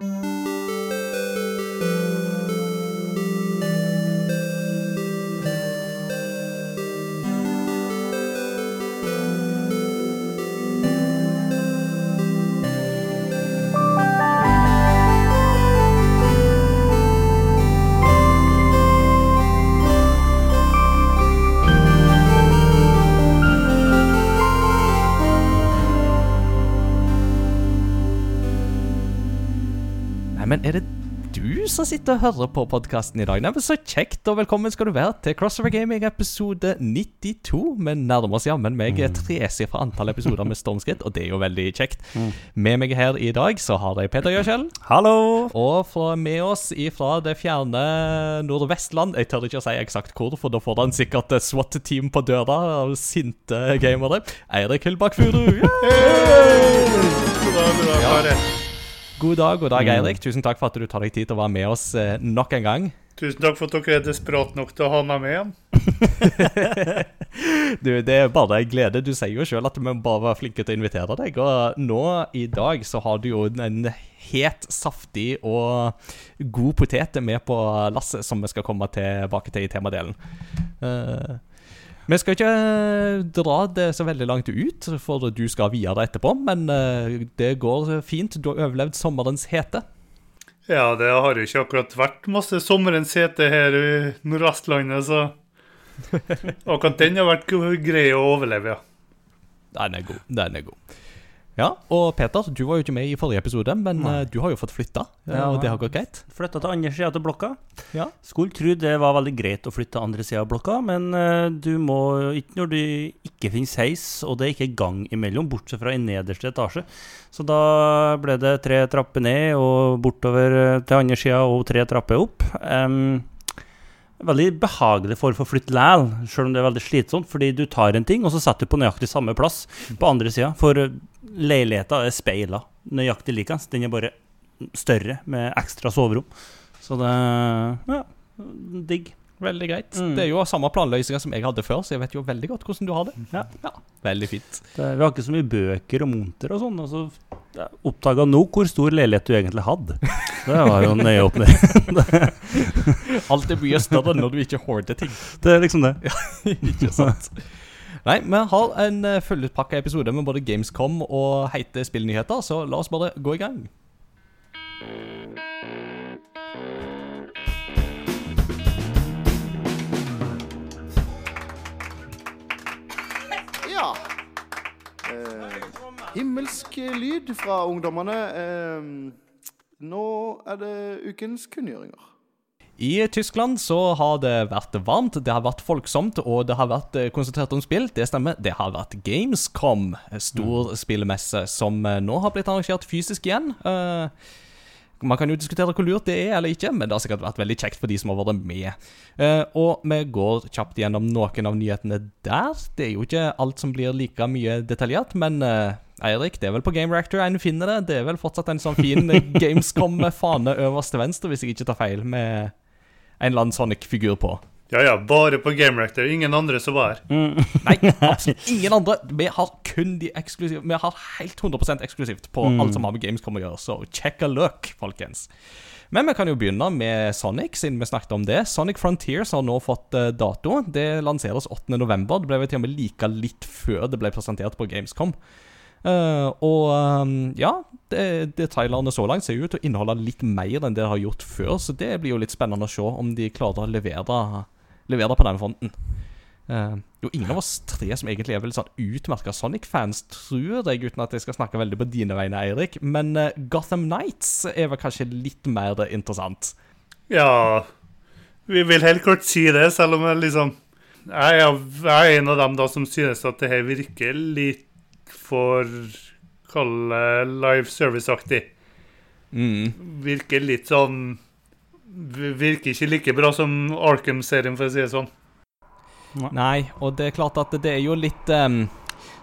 Nei, som sitter og hører på podkasten i dag? Nei, men Så kjekt, og velkommen skal du være til Crossover Gaming episode 92. Vi nærmer oss jammen meg et tresifra antall episoder med stormskritt, og det er jo veldig kjekt. Med meg her i dag så har jeg Peter Gjøskjell. Hallo! Og fra, med oss ifra det fjerne Nordvestland Jeg tør ikke å si eksakt hvor, for da får han sikkert SWAT-team på døra av sinte gamere. Eirik Hyllbakk Furu. Ja. God dag, god dag, Eirik. Tusen takk for at du tar deg tid til å være med oss eh, nok en gang. Tusen takk for at dere er desperat nok til å ha meg med igjen. Du, Det er bare en glede. Du sier jo sjøl at vi bare var flinke til å invitere deg. Og nå i dag så har du jo en het, saftig og god potet med på lasset, som vi skal komme tilbake til i temadelen. Eh, vi skal ikke dra det så veldig langt ut, for du skal videre etterpå. Men eh, det går fint. Du har overlevd sommerens hete. Ja, det har jo ikke akkurat vært masse sommerens hete her i Nordvestlandet, så akkurat den har vært grei å overleve, ja. Den er god. Den er god. Ja, og Peter, du var jo ikke med i forrige episode, men Nei. eh, du har jo fått flytta, eh, Ja. og det har gått greit. Flytta til andre sida av blokka. Ja. Skulle tro det var veldig greit å flytte til andre sida av blokka, men eh, du må ikke når det ikke finnes heis, og det er ikke gang imellom, bortsett fra i nederste etasje. Så da ble det tre trapper ned og bortover til andre sida og tre trapper opp. Um, veldig behagelig for å flytte læl, sjøl om det er veldig slitsomt, fordi du tar en ting, og så setter du på nøyaktig samme plass på andre sida. For leiligheta er speila nøyaktig likens. Den er bare større, med ekstra soverom. Så det Ja, digg. Veldig greit. Mm. Det er jo samme planløsninger som jeg hadde før, så jeg vet jo veldig godt hvordan du har det. Ja. Veldig fint. Det, vi har ikke så mye bøker og monter og sånn. Og så ja, oppdaga nå hvor stor leilighet du egentlig hadde. Det var jo nøye opp ned. Alt er mye større når du ikke hoarder ting. Det er liksom det. Ja, ikke sant? Nei, vi har en uh, fullpakka episode med både Gamescom og heite spillnyheter, så la oss bare gå i gang. Ja. Eh, himmelsk lyd fra ungdommene. Eh, nå er det ukens kunngjøringer. I Tyskland så har det vært varmt, det har vært folksomt, og det har vært eh, konsentrert om spill. Det stemmer. Det har vært Gamescom, stor stor spillmesse, som eh, nå har blitt arrangert fysisk igjen. Eh, man kan jo diskutere hvor lurt det er eller ikke, men det har sikkert vært veldig kjekt for de som har vært med. Eh, og vi går kjapt gjennom noen av nyhetene der. Det er jo ikke alt som blir like mye detaljert, men eh, Eirik, det er vel på Game Reactor en finner det. Det er vel fortsatt en sånn fin Gamescom-fane øverst til venstre, hvis jeg ikke tar feil, med en eller annen Sonic-figur på. Ja ja, bare på Game Reactor. Ingen andre som var her. Nei, absolutt ingen andre. Vi har kun de eksklusive Vi har helt 100% eksklusivt på alt som har med Gamescom å gjøre, så check a look, folkens. Men vi kan jo begynne med Sonic, siden vi snakket om det. Sonic Frontiers har nå fått eh, dato. Det lanseres 8.11. Det ble vel til og med like litt før det ble presentert på Gamescom. Eh, og um, ja, det, det trailerne så langt ser ut til å inneholde litt mer enn det de har gjort før, så det blir jo litt spennende å se om de klarer å levere, levere på den fronten. Uh, jo, ingen av oss tre som egentlig er veldig sånn utmerka Sonic-fans, tror jeg, uten at jeg skal snakke veldig på dine vegne, Eirik. Men uh, Gotham Nights er vel kanskje litt mer interessant. Ja Vi vil helt klart si det, selv om jeg liksom Jeg jeg er en av dem da som synes at det her virker litt for kalle live service-aktig. Mm. Virker litt sånn Virker ikke like bra som Arkham-serien, for å si det sånn. Nei, og det er klart at det er jo litt um,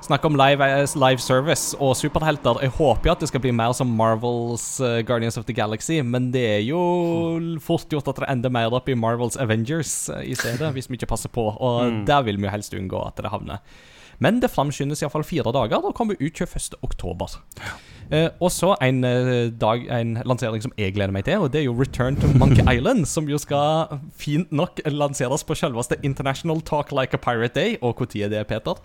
Snakk om live, eh, live service og superhelter. Jeg håper jo at det skal bli mer som Marvels uh, Guardians of the Galaxy, men det er jo fort gjort at det ender mer opp i Marvels Avengers uh, i stedet, hvis vi ikke passer på. Og Mm. der vil vi jo helst unngå at det havner. Men det framskyndes iallfall fire dager og kommer ut 21. oktober. Eh, og så en, eh, dag, en lansering som jeg gleder meg til, og det er jo Return to Monkey Island. Som jo skal fint nok lanseres på selveste International Talk Like a Pirate Day. Og når er det, Peter?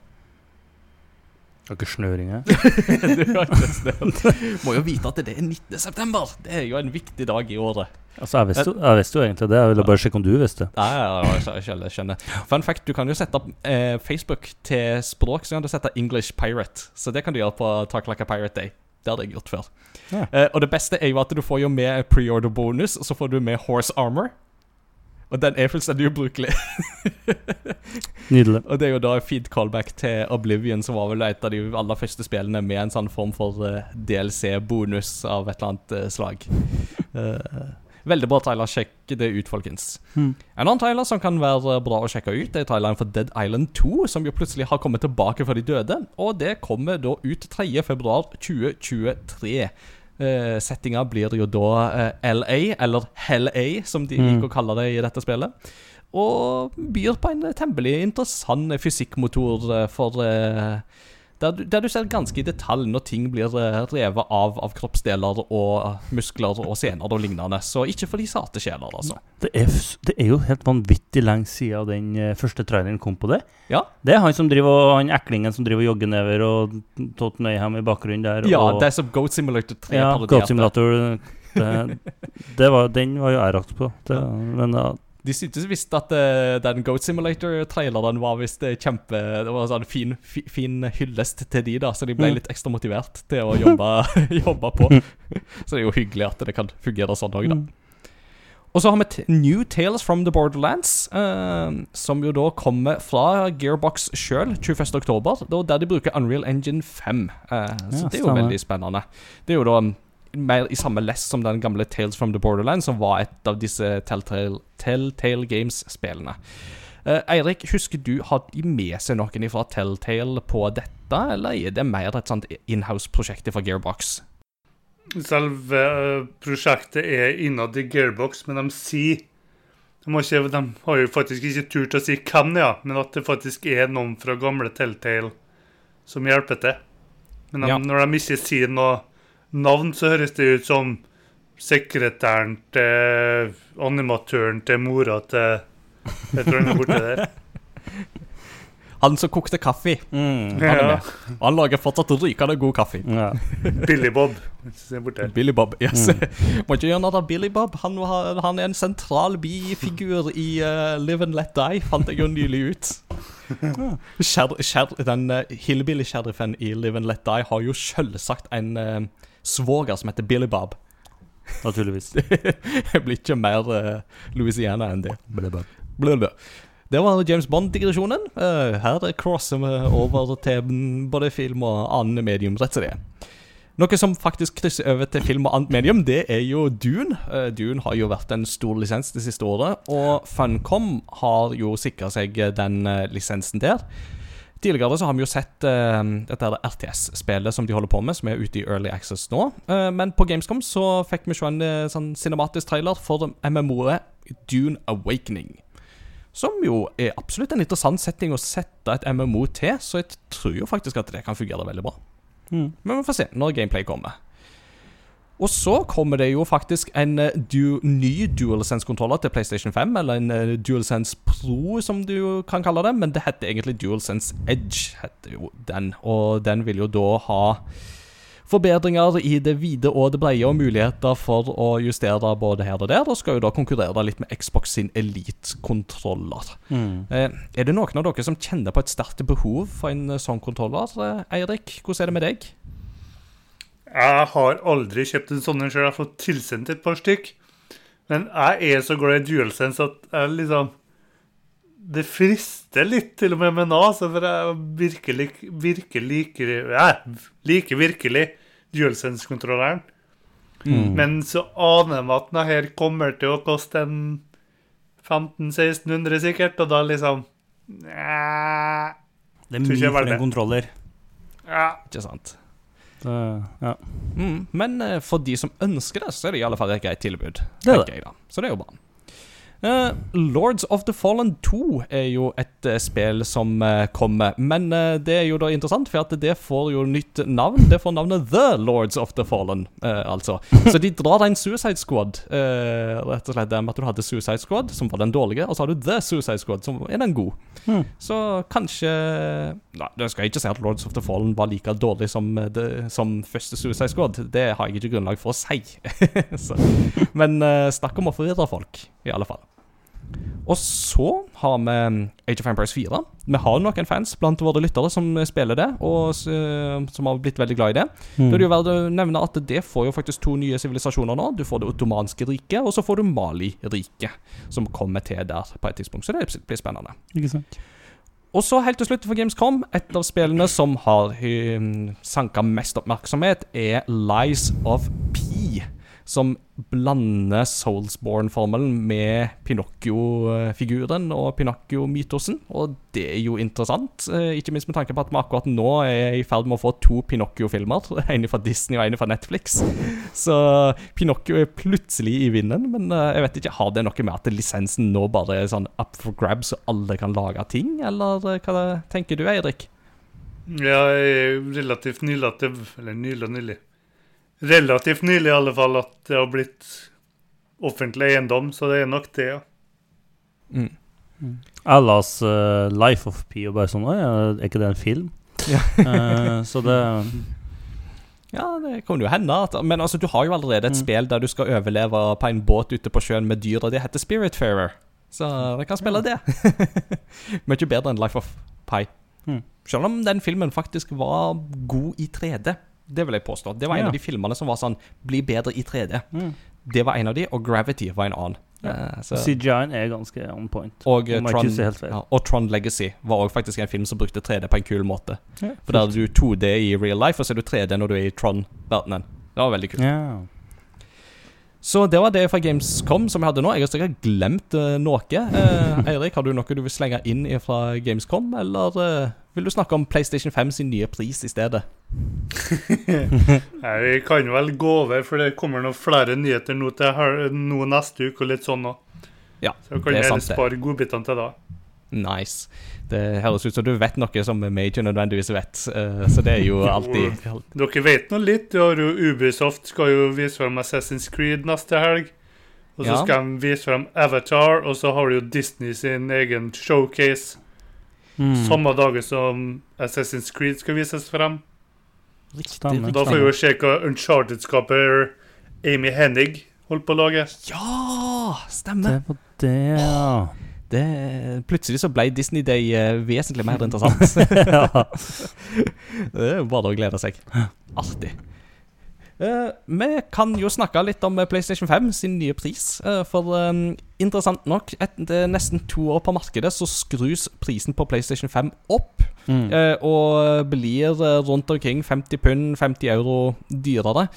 Har ikke snøring her. Må jo vite at det er 19. september. Det er jo en viktig dag i året. Altså, jeg visste, jo- jeg visste jo egentlig det. Jeg ville bare sjekke om du visste. Ja, ja, jeg skjønner, skjønner. Fun fact, du kan jo sette opp eh, Facebook til språk, så kan du sette English Pirate. Så det kan du gjøre på Talk Like a Pirate Day. Det hadde jeg gjort før. Ja. Eh, og det beste er jo at du får jo med preorder bonus, og så får du med horse armor. Og den er fullstendig ubrukelig. Nydelig. Og det er jo da en fint callback til Oblivion, som var vel et av de aller første spillene med en sånn form for eh, DLC-bonus av et eller annet eh, slag. Uh, veldig bra trailer. Sjekk det ut, folkens. Mm. En annen trailer som kan være bra å sjekke ut, er traileren for Dead Island 2, som jo plutselig har kommet tilbake fra de døde. Og det kommer da ut 3.2.2023. Uh, settinga blir jo da uh, LA, eller Hell A, som de Mm. liker å kalle det i dette spillet. Og byr på en temmelig interessant fysikkmotor eh, for eh, der, du, der du ser ganske i detalj når ting blir eh, revet av av kroppsdeler og eh, muskler og sener og lignende. Så ikke for de sarte sjeler, altså. Det er, det er jo helt vanvittig lenge siden den eh, første traileren kom på det. Ja. Det er han som driver han eklingen som driver og jogger nedover, og Totten Mayhem i bakgrunnen der. Ja, og, det er som Goat Simulator 3 ja, parodierte. Goat Simulator. Det, det var, den var jo jeg rakt på. Det, Men ja, De syntes visst at uh, den Goat Simulator-traileren var visst eh, kjempe Det var en sånn fin, fi, fin hyllest til de, da, så de ble Mm. litt ekstra motivert til å jobbe, jobbe på. Så det er jo hyggelig at det kan fungere sånn òg, da. Og så har vi t New Tales from the Borderlands, uh, som jo da kommer fra Gearbox sjøl 21.10, der de bruker Unreal Engine 5. Eh, så Ja, det er jo stemmer. veldig spennende. Det er jo da mm, mer i samme lest som den gamle Tales from the Borderlands, som var et av disse Telltale, Telltale Games-spillene. Eh, Eirik, husker du, har de med seg noen fra Telltale på dette, eller er det mer et sånt inhouse-prosjekt fra Gearbox? Selve eh, prosjektet er innad i Gearbox, men de sier de har, ikke, de har jo faktisk ikke turt å si hvem er, men at det faktisk er noen fra gamle Telltale som hjelper til. Men de, Ja. når de ikke sier noe navn, så høres det ut som sekretæren til animatøren til mora til Jeg tror han er borte der. Han som kokte kaffe, mm, han er Ja. han lager fortsatt rykende god kaffe. ja. Billy Bob. Se bort der. Billy Bob. Yes. Må ikke gjøre narr av Billy Bob. Han, han er en sentral bifigur i uh, Live and Let Die, fant jeg jo nylig ut. Kjær, kjær, den uh, hillbilly-sheriffen i Live and Let Die har jo selvsagt en uh, svoger som heter Billy Bob. Naturligvis. jeg blir ikke mer uh, Louisiana enn det. Blablabla. Blablabla. Det var James Bond-digresjonen. Uh, her crosser vi over til både film og annet medium, rett og er. Noe som faktisk krysser over til film og annet medium, det er jo Dune. Uh, Dune har jo vært en stor lisens det siste året, og Funcom har jo sikra seg den lisensen der. Tidligere så har vi jo sett uh, dette det RTS-spillet som de holder på med, som er ute i Early Access nå. Uh, men på Gamescom så fikk vi se en uh, sånn cinematisk trailer for MMO-et Dune Awakening. Som jo er absolutt en interessant setting å sette et MMO til, så jeg tror jo faktisk at det kan fungere veldig bra. Mm. Men vi får se når gameplay kommer. Og så kommer det jo faktisk en eh, du, ny DualSense-kontroller til PlayStation 5, eller en eh, DualSense Pro, som du kan kalle det, men det heter egentlig DualSense Edge, heter jo den. Og den vil jo da ha forbedringer i det vide og det breie, og muligheter for å justere både her og der, og skal jo da konkurrere litt med Xbox sin Elite-kontroller. Mm. Eh, er det noen av dere som kjenner på et sterkt behov for en sånn kontroller? Eirik, hvordan er det med deg? Jeg har aldri kjøpt en sånn en sjøl. Jeg har fått tilsendt et par stykk. Men jeg er så glad i DualSense at jeg liksom Det frister litt, til og med med NAS, for jeg virkelig, virkelig liker Jeg liker virkelig DualSense-kontrolleren. Mm. Men så aner jeg at denne her kommer til å koste en 1500-1600 sikkert, og da liksom Nja, Det er mye for en kontroller. ja. Ikke sant? Det, ja. Mm, men eh, for de som ønsker det, så er det i alle fall et greit tilbud. Det tenker Jeg. Så det er jo bra. Eh, Lords of the Fallen 2 er jo et uh, spill som uh, kommer. Men det er jo da interessant, for at det får jo nytt navn. Det får navnet The Lords of the Fallen, altså. Så de drar en Suicide Squad, rett og slett. Det med at du hadde Suicide Squad, som var den dårlige, og så har du The Suicide Squad, som er den gode. Hmm. Så kanskje Nei, jeg skal ikke si at Lords of the Fallen var like dårlig som, det, som første Suicide Squad. Det har jeg ikke grunnlag for å si. men snakk om å forvirre folk, i alle fall. Og så har vi Age of Empires 4. Vi har noen fans blant våre lyttere som spiller det, og som har blitt veldig glad i det. Da er det jo verdt å nevne at det får jo faktisk to nye sivilisasjoner nå. Du får det ottomanske riket, og så får du Mali-riket, som kommer til der på et tidspunkt. Så det blir spennende. Ikke sant? Og så helt til slutt for Gamescom, et av spillene som har um, sanka mest oppmerksomhet, er Lies of P. Som blander Soulsborne-formelen med Pinocchio-figuren og Pinocchio-mytosen. Og det er jo interessant, eh, ikke minst med tanke på at vi akkurat nå er i ferd med å få to Pinocchio-filmer. En fra Disney og en fra Netflix. Så Pinocchio er plutselig i vinden, men eh, jeg vet ikke, har det noe med at lisensen nå bare er sånn up for grabs, så alle kan lage ting, eller eh, hva tenker du, Eirik? Ja, jeg er relativt nylig Eller nylig nylig. Relativt nylig i alle fall at det har blitt offentlig eiendom, så det er nok det, ja. Mm. Allas uh, Life of P og bare sånn Å ja, er ikke det en film? Ja. uh, så det Ja, det kan jo hende. At, men altså, du har jo allerede et Mm. spill der du skal overleve på en båt ute på sjøen med dyr, og det heter Spiritfarer. Så dere kan spille det. Mye bedre enn Life of Pi. Mm. Selv om den filmen faktisk var god i 3D. Det vil jeg påstå. Det var en Ja. av de filmene som var sånn Bli bedre i 3D. mm. Det var en av de, og Gravity var en annen. Ja. Uh, CGI-en er ganske on point. og, uh, Tron, ja, og Tron Legacy var også faktisk en film som brukte 3D på en kul måte. Ja, For der er du 2D i real life, og så er du 3D når du er i Tron-verdenen. Det var veldig kult. Ja. Så det var det fra Gamescom som jeg hadde nå. Jeg har sikkert glemt uh, noe. Eh, Eirik, har du noe du vil slenge inn fra Gamescom, eller eh, vil du snakke om PlayStation 5 sin nye pris i stedet? Nei, Vi kan vel gå over, for det kommer noen flere nyheter nå, til nå neste uke og litt sånn òg. Ja, Så kan det jeg spare godbitene til da. Nice. Det høres ut som du vet noe som vi ikke nødvendigvis vet, eh, så det er jo alltid Dere vet nå litt. Du har jo Ubisoft skal jo vise frem Assassin's Creed neste helg. Og så Ja. skal de vise frem Avatar, og så har du jo Disney sin egen showcase Mm. samme dagen som Assassin's Creed skal vises frem. Stemmer. Da får vi jo se hva Uncharted-skaper Amy Hennig holdt på å lage. Ja! Stemmer. Det var det, ja. Det, plutselig så ble Disney Day eh, vesentlig mer interessant. ja. Det er jo bare å glede seg. Artig. Eh, vi kan jo snakke litt om eh, PlayStation 5 sin nye pris. Uh, for um, interessant nok, etter nesten to år på markedet, så skrus prisen på PlayStation 5 opp. Mm. Uh, og blir rundt omkring 50 pund, 50 euro dyrere.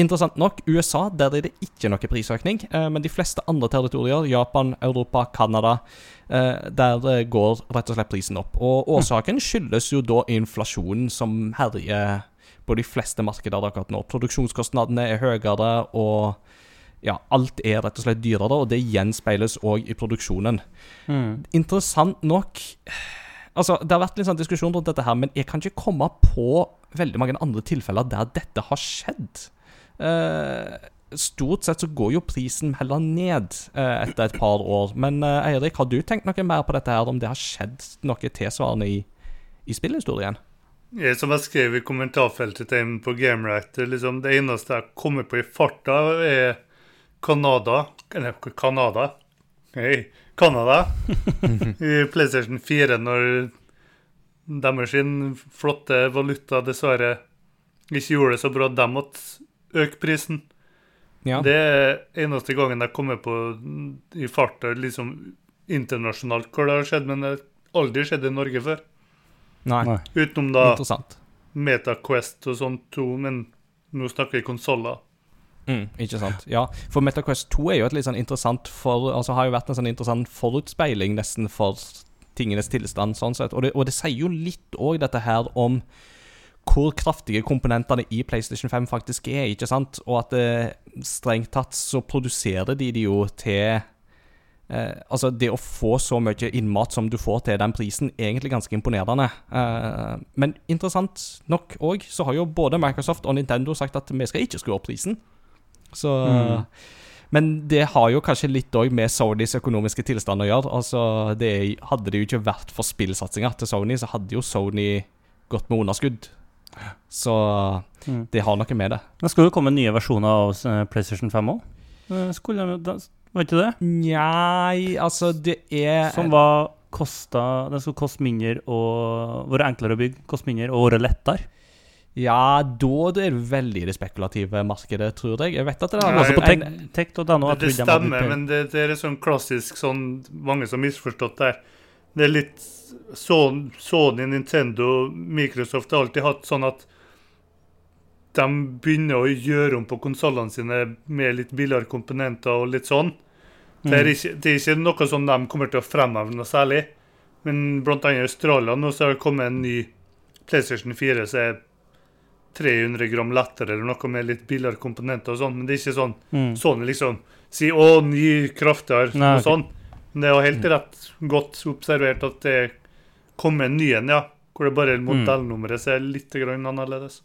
Interessant nok, USA der er det ikke noe prisøkning. eh, men de fleste andre territorier, Japan, Europa, Canada, eh, der går rett og slett prisen opp. Og årsaken skyldes jo da inflasjonen som herjer på de fleste markeder akkurat nå. Produksjonskostnadene er høyere, og ja, alt er rett og slett dyrere, og det gjenspeiles òg i produksjonen. Mm. Interessant nok Altså, Det har vært litt sånn diskusjon rundt dette her, men jeg kan ikke komme på veldig mange andre tilfeller der dette har skjedd. Eh, stort sett så går jo prisen heller ned eh, etter et par år. Men eh, Eirik, har du tenkt noe mer på dette her, om det har skjedd noe tilsvarende i, i spillhistorien? Som jeg skrev i kommentarfeltet til en på GameWriter, liksom det eneste jeg kommer på i farta, er Canada Eller Canada? Hei, Canada. I PlayStation 4, når deres flotte valuta dessverre ikke gjorde det så bra de måtte øke prisen. Ja. Det er eneste gangen jeg kommer på i farta liksom internasjonalt hvor det har skjedd, men det har aldri skjedd i Norge før. Nei. Nei. Utenom da Interessant. MetaQuest og sånn to, men nå snakker vi konsoller. Mm, ikke sant. Ja, for MetaQuest 2 er jo et litt sånn interessant for, altså har jo vært en sånn interessant forutspeiling nesten for tingenes tilstand, sånn sett. Og det, og det sier jo litt òg dette her om hvor kraftige komponentene i PlayStation 5 faktisk er, ikke sant? Og at det, strengt tatt så produserer de det jo til eh, Altså, det å få så mye innmat som du får til den prisen, er egentlig ganske imponerende. Eh, men interessant nok òg, så har jo både Microsoft og Nintendo sagt at vi skal ikke skru opp prisen. Så Mm. Men det har jo kanskje litt òg med Sonys økonomiske tilstand å gjøre. Altså, det er- Hadde det jo ikke vært for spillsatsinga til Sony, så hadde jo Sony gått med underskudd. Så Mm. det har noe med det. Men skal det komme nye versjoner av eh, PlayStation 5 òg. Skulle da- Var ikke det? Nei, altså, det er Som var kosta Den skulle koste mindre og være enklere å bygge, koste mindre og være lettere. Ja, da er det veldig det spekulative markedet, tror jeg. Jeg vet at det er også på en- tech- .no, Det, stemmer, men det, det er sånn klassisk sånn mange som har misforstått det. Det er litt Sony, Nintendo, Microsoft har alltid hatt sånn at de begynner å gjøre om på konsollene sine med litt billigere komponenter og litt sånn. Det er, ikke, det er ikke noe som de kommer til å fremheve noe særlig. Men blant annet i Australia nå så har det kommet en ny PlayStation 4 som er 300 gram lettere eller noe med litt billigere komponenter og sånn. Men det er ikke sånn Mm. sånn liksom Si 'å, ny kraftigere' Nei, og sånn. Men det er jo helt rett godt observert at det kommer en ny en, ja. Hvor det bare er modellnummeret som er litt grann annerledes.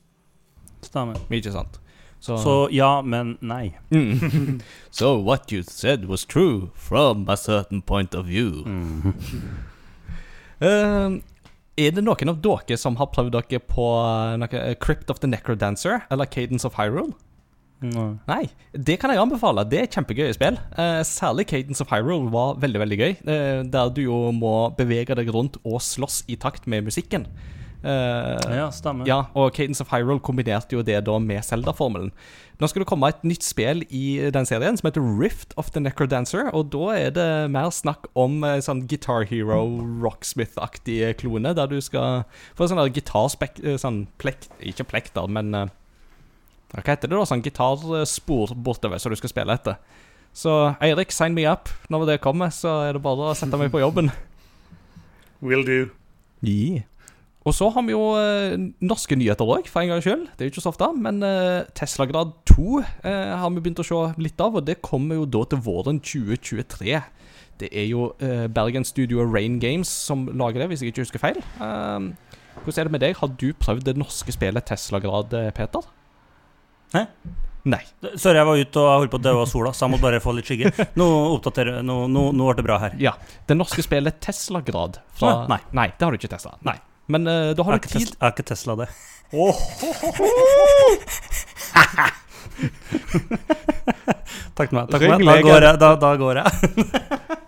Stemmer. Ikke sant. Så, Så ja, men nei. Mm. so what you said was true from a certain point of view. Mm. Eh, er det noen av dere som har prøvd dere på eh, noe, eh, Crypt of the Necrodancer eller Cadence of Hyrule? Nei. Nei, det kan jeg anbefale. Det er kjempegøye spill. Eh, særlig Cadence of Hyrule var veldig veldig gøy. eh, der du jo må bevege deg rundt og slåss i takt med musikken. Eh, Ja, stemmer. ja, og Cadence of Hyrule kombinerte jo det da med Zelda-formelen. Nå skal det komme et nytt spill i den serien som heter Rift of the Necrodancer. Og da er det mer snakk om eh, sånn Guitar Hero, Rocksmith-aktig klone, der du skal få sånn der gitarspek... eh, Sånn plekt... Ikke plekter, men uh, Hva heter det, da? Sånn gitarspor bortover som du skal spille etter. Så Eirik, sign me up. Når det kommer, så er det bare å sette meg på jobben. Will do. Yeah. Og så har vi jo eh, norske nyheter òg, for en gangs skyld. Det er jo ikke så ofte. Men eh, Tesla Grad 2 eh, har vi begynt å se litt av, og det kommer jo da til våren 2023. Det er jo Bergen Studio Rain Games som lager det, hvis jeg ikke husker feil. Eh, hvordan er det med deg? Har du prøvd det norske spillet Tesla Grad, Peter? Hæ? Nei. Sorry, jeg var ute og holdt på å dø av sola, så jeg måtte bare få litt skygge. Nå oppdaterer Nå, nå, nå ble det bra her. Ja. Det norske spillet Tesla Grad fra nei. Nei, det har du ikke testa. Nei. Men uh, da har du ikke, tid er ikke Tesla, det. Takk til meg. Takk meg. Da går jeg. Da, da går jeg.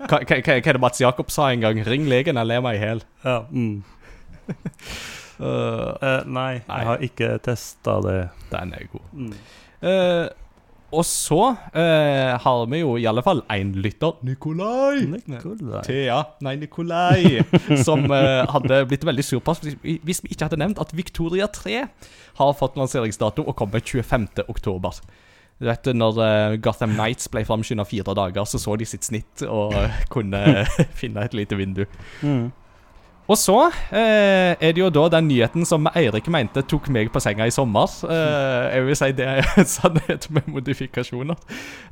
Hva, hva, hva er det Mats Jakob sa en gang? Ring legen, jeg ler meg i hjel. Ja, mm. Uh, uh, nei, Nei. jeg har ikke testa det. den er god. Mm. Eh, og så eh, har vi jo i alle fall én lytter, Nikolai. Nikolai. Thea, nei, Nikolai, som eh, hadde blitt veldig sur på oss hvis vi- ikke hadde nevnt at Victoria 3 har fått lanseringsdato og kommer 25. oktober. Du vet, når eh, Gotham Nights ble framskynda fire dager, så så de sitt snitt og kunne finne et lite vindu. Mm. Og så eh, er det jo da den nyheten som Eirik mente tok meg på senga i sommer. Eh, jeg vil si det er en sannhet med modifikasjoner.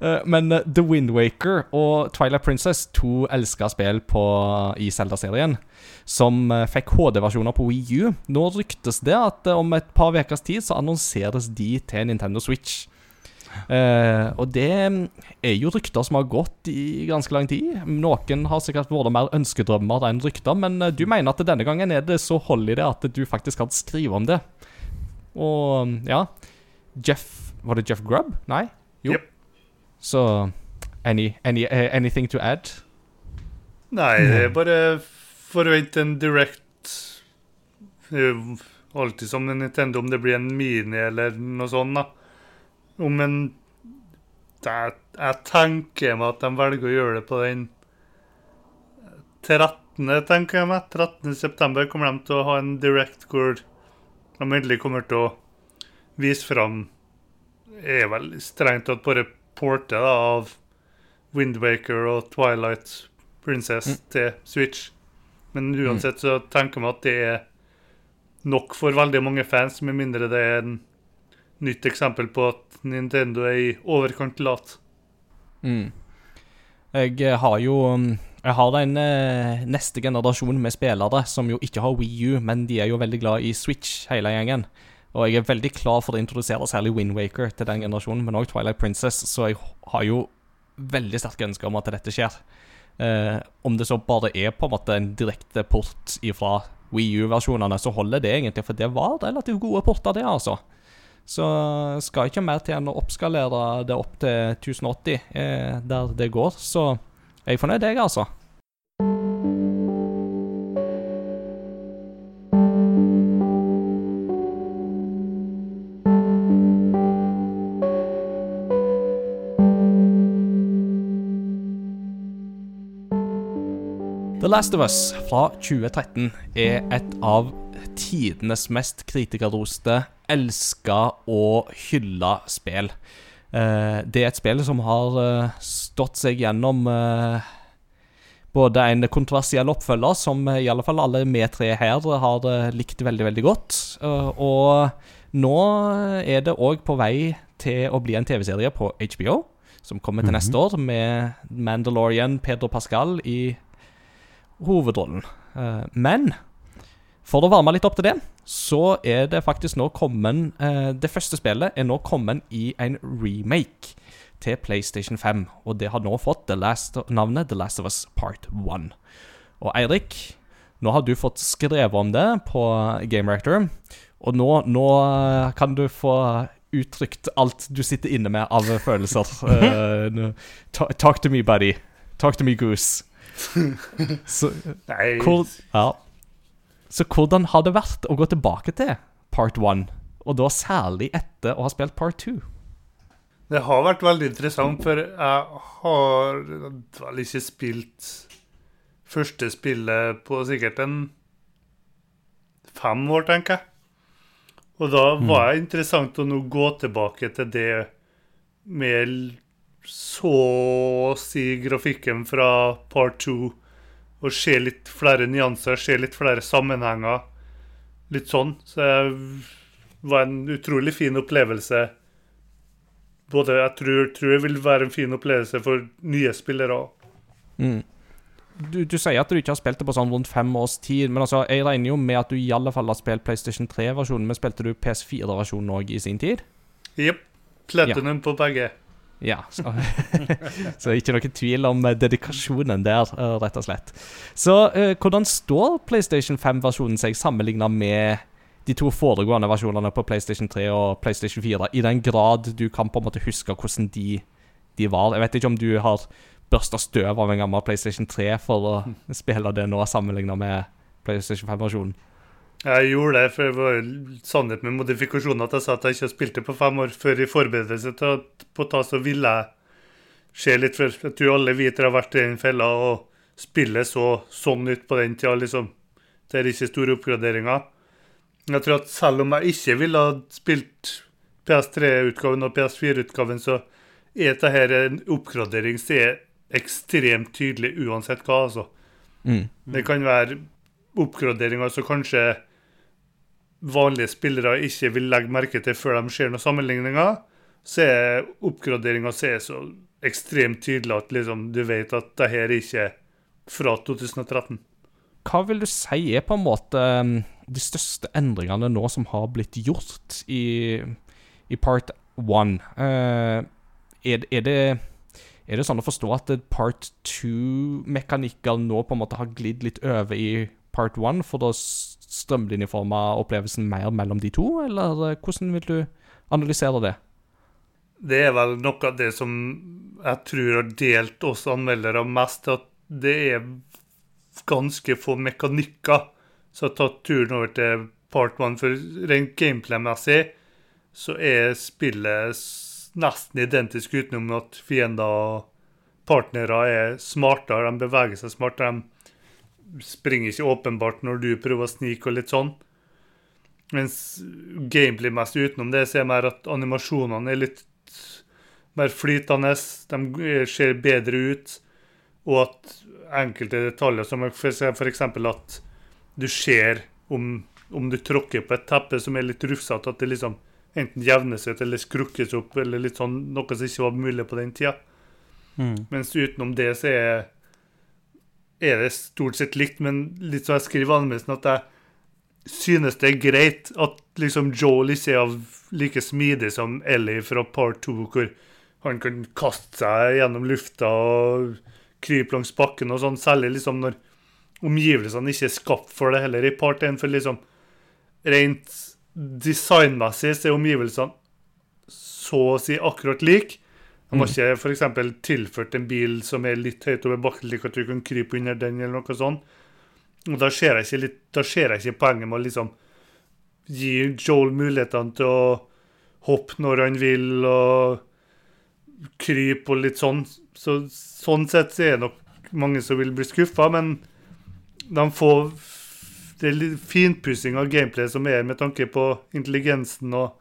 Eh, men eh, The Wind Waker og Twilight Princess, to elska spill på, i Zelda-serien, som eh, fikk HD-versjoner på Wii U. Nå ryktes det at eh, om et par ukers tid så annonseres de til Nintendo Switch. Eh, og det er jo rykter som har gått i ganske lang tid. Noen har sikkert vært mer ønskedrømmer enn rykter, men eh, du mener at denne gangen er det så hold i det at du faktisk kan skrive om det. Og ja Jeff Var det Jeff Grubb? Nei? Jo. Yep. Så any, any, uh, Anything to add? Nei, det er bare forvent en direct jo alltid som Nintendo, om det blir en mini eller noe sånt, da. Om en jeg, jeg tenker meg at de velger å gjøre det på den 13., tenker jeg meg. 13. september kommer de til å ha en direct hvor de endelig kommer til å vise fram Er vel strengt tatt bare portet av Windwaker og Twilight Princess til Switch. Men uansett så tenker jeg meg at det er nok for veldig mange fans, med mindre det er en nytt eksempel på at Nintendo er i overkant lat. Mm. Jeg eh, har jo mm, Jeg har en eh, neste generasjon med spillere som jo ikke har Wii U, men de er jo veldig glad i Switch, hele gjengen. Og jeg er veldig klar for å introdusere særlig Windwaker til den generasjonen, men òg Twilight Princess, så jeg har jo veldig sterke ønsker om at dette skjer. Eh, om det så bare er på en måte en direkte port ifra Wii U-versjonene, så holder det egentlig, for det var relativt gode porter, det, altså. Så skal ikke mer til enn å oppskalere det opp til 1080 eh, der det går. Så jeg er fornøyd, jeg, altså. The Last of Us fra 2013 er et av tidenes mest kritikerroste, elska og hylla spill. Eh, det er et spill som har eh, stått seg gjennom eh, både en kontroversiell oppfølger, som i alle fall alle vi tre her har likt veldig, veldig godt, og nå er det òg på vei til å bli en TV-serie på HBO, som kommer til neste år, med Mandalorian Pedro Pascal i hovedrollen. Men for å varme litt opp til det, så er det faktisk nå kommet eh, Det første spillet er nå kommet i en remake til PlayStation 5. Og det har nå fått The Last, navnet The Last of Us Part 1. Og Eirik, nå har du fått skrevet om det på Game Reactor. Og nå, nå eh, kan du få uttrykt alt du sitter inne med av følelser. Uh, talk to me, buddy. Talk to me, goose. Så, Nei, hvor, ja. Så hvordan har det vært å gå tilbake til part one? Og da særlig etter å ha spilt part two? det har vært veldig interessant, for jeg har vel ikke spilt første spillet på sikkert en fem år, tenker jeg. Og da var det interessant å nå gå tilbake til det med så å si grafikken fra part two, og se litt flere nyanser, se litt flere sammenhenger. Litt sånn. Så det var en utrolig fin opplevelse. Både jeg tror, tror jeg vil være en fin opplevelse for nye spillere òg. Mm. Du, du sier at du ikke har spilt det på sånn rundt fem års tid, men altså, jeg regner jo med at du i alle fall har spilt PlayStation 3-versjonen, men spilte du PS4-versjonen òg i sin tid? Jepp. Platinum på begge. Ja, så, så ikke noe tvil om eh, dedikasjonen der, eh, rett og slett. Så eh, hvordan står PlayStation 5-versjonen seg sammenligna med de to foregående versjonene på PlayStation 3 og PlayStation 4, i den grad du kan på en måte huske hvordan de, de var? Jeg vet ikke om du har børsta støv av en gammel PlayStation 3 for å spille det nå, sammenligna med PlayStation 5-versjonen. Jeg gjorde det, for det var sannhet med modifikasjoner at jeg sa at jeg ikke har spilt det på fem år før i forberedelse til å på ta så ville jeg se litt før. Jeg tror alle vi har vært i den fella og spiller så sånn ut på den tida, liksom. Det er ikke store oppgraderinger. Jeg tror at selv om jeg ikke ville ha spilt PS3-utgaven og PS4-utgaven, så er dette en oppgradering som er ekstremt tydelig uansett hva, altså. Mm. Det kan være oppgraderinger som kanskje vanlige spillere ikke vil legge merke til før de ser noen sammenligninger. Så er oppgraderinga så er ekstremt tydelig at liksom, du vet at det her er ikke fra 2013. Hva vil du si er på en måte um, de største endringene nå som har blitt gjort i, i part one? Uh, er, er, det, er det sånn å forstå at part two-mekanikker nå på en måte har glidd litt over i part one for å s- strømlinjeforme opplevelsen mer mellom de to, eller eh, hvordan vil du analysere det? Det er vel noe av det som jeg tror har delt oss anmeldere mest, at det er ganske få mekanikker som har tatt turen over til part one. For rent gameplay-messig så er spillet nesten identisk utenom at fiender og partnere er smartere, de beveger seg smartere. De springer ikke åpenbart når du prøver å snike og litt sånn. Mens gameplay-messig utenom det, så er mer at animasjonene er litt mer flytende, de ser bedre ut, og at enkelte detaljer, som f.eks. at du ser om, om du tråkker på et teppe som er litt rufsete, at det liksom enten jevner seg ut eller skrukkes opp, eller litt sånn, noe som ikke var mulig på den tida. Mm. Mens utenom det så er, er det stort sett likt, men litt som jeg skriver i anmeldelsen, at jeg synes det er greit at liksom Joel ikke er like smidig som Ellie fra Part 2, hvor han kan kaste seg gjennom lufta og krype langs bakken og sånn, særlig liksom når omgivelsene ikke er skapt for det heller i Part 1, for liksom rent designmessig så er omgivelsene så å si akkurat like. De har ikke f.eks. tilført en bil som er litt høyt over bakken, slik at du kan krype under den, eller noe sånt. Og da ser jeg ikke, litt, da ser jeg ikke poenget med å liksom gi Joel mulighetene til å hoppe når han vil, og krype og litt sånn. Så, sånn sett så er det nok mange som vil bli skuffa, men de får det er litt finpussing av gameplay som er med tanke på intelligensen og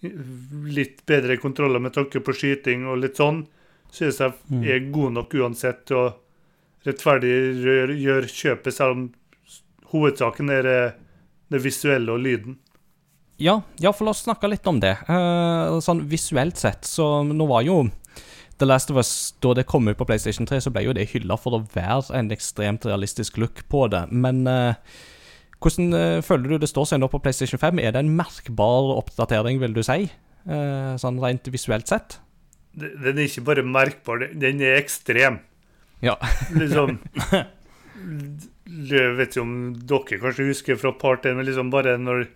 litt bedre kontroller med tanke på skyting og litt sånn, synes jeg er god nok uansett til å rettferdiggjøre kjøpet, selv om hovedsaken er det, det visuelle og lyden. Ja, ja, for la oss snakke litt om det. Eh, sånn visuelt sett, så nå var jo The Last of Us, da det kom ut på PlayStation 3, så ble jo det hylla for å være en ekstremt realistisk look på det. Men eh, hvordan eh, føler du det står seg nå på PlayStation 5? Er det en merkbar oppdatering, vil du si? Eh, sånn rent visuelt sett? Den er ikke bare merkbar, den er ekstrem. Ja. Liksom Jeg vet ikke om dere kanskje husker fra part 1, men liksom bare når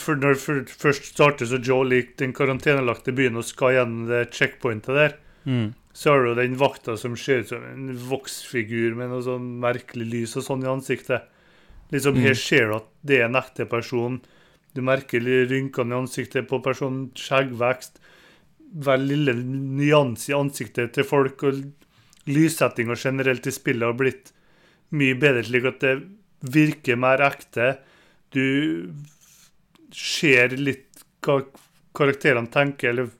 for når først starter så Joe lik den karantenelagte byen og skal gjennom det checkpointet der, Mm. så har du den vakta som ser ut som en voksfigur med noe sånn merkelig lys og sånn i ansiktet. Liksom Her ser du at det er en ekte person. Du merker litt rynkene i ansiktet på personen, skjeggvekst, hver lille nyanse i ansiktet til folk, og lyssettinga generelt i spillet har blitt mye bedre, slik at det virker mer ekte. Du ser litt hva karakterene tenker, eller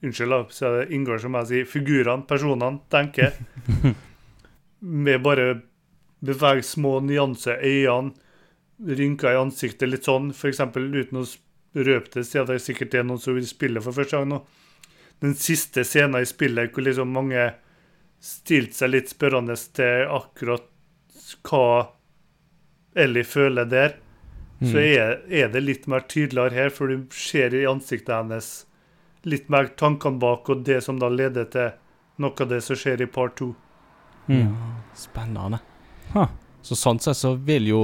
Unnskyld, så er det inngår som jeg sier, figurene, personene, tenker. Med bare bevege små nyanser, øynene, rynker i ansiktet litt sånn, f.eks. uten å røpe det, siden det sikkert er noen som vil spille for første gang nå. Den siste scenen i spillet hvor liksom mange stilte seg litt spørrende til akkurat hva Ellie føler der, så er, er det litt mer tydeligere her, for du ser i ansiktet hennes litt mer tankene bak, og det som da leder til noe av det som skjer i part to. Mm. Spennende. Ha. Så sånn sett så vil jo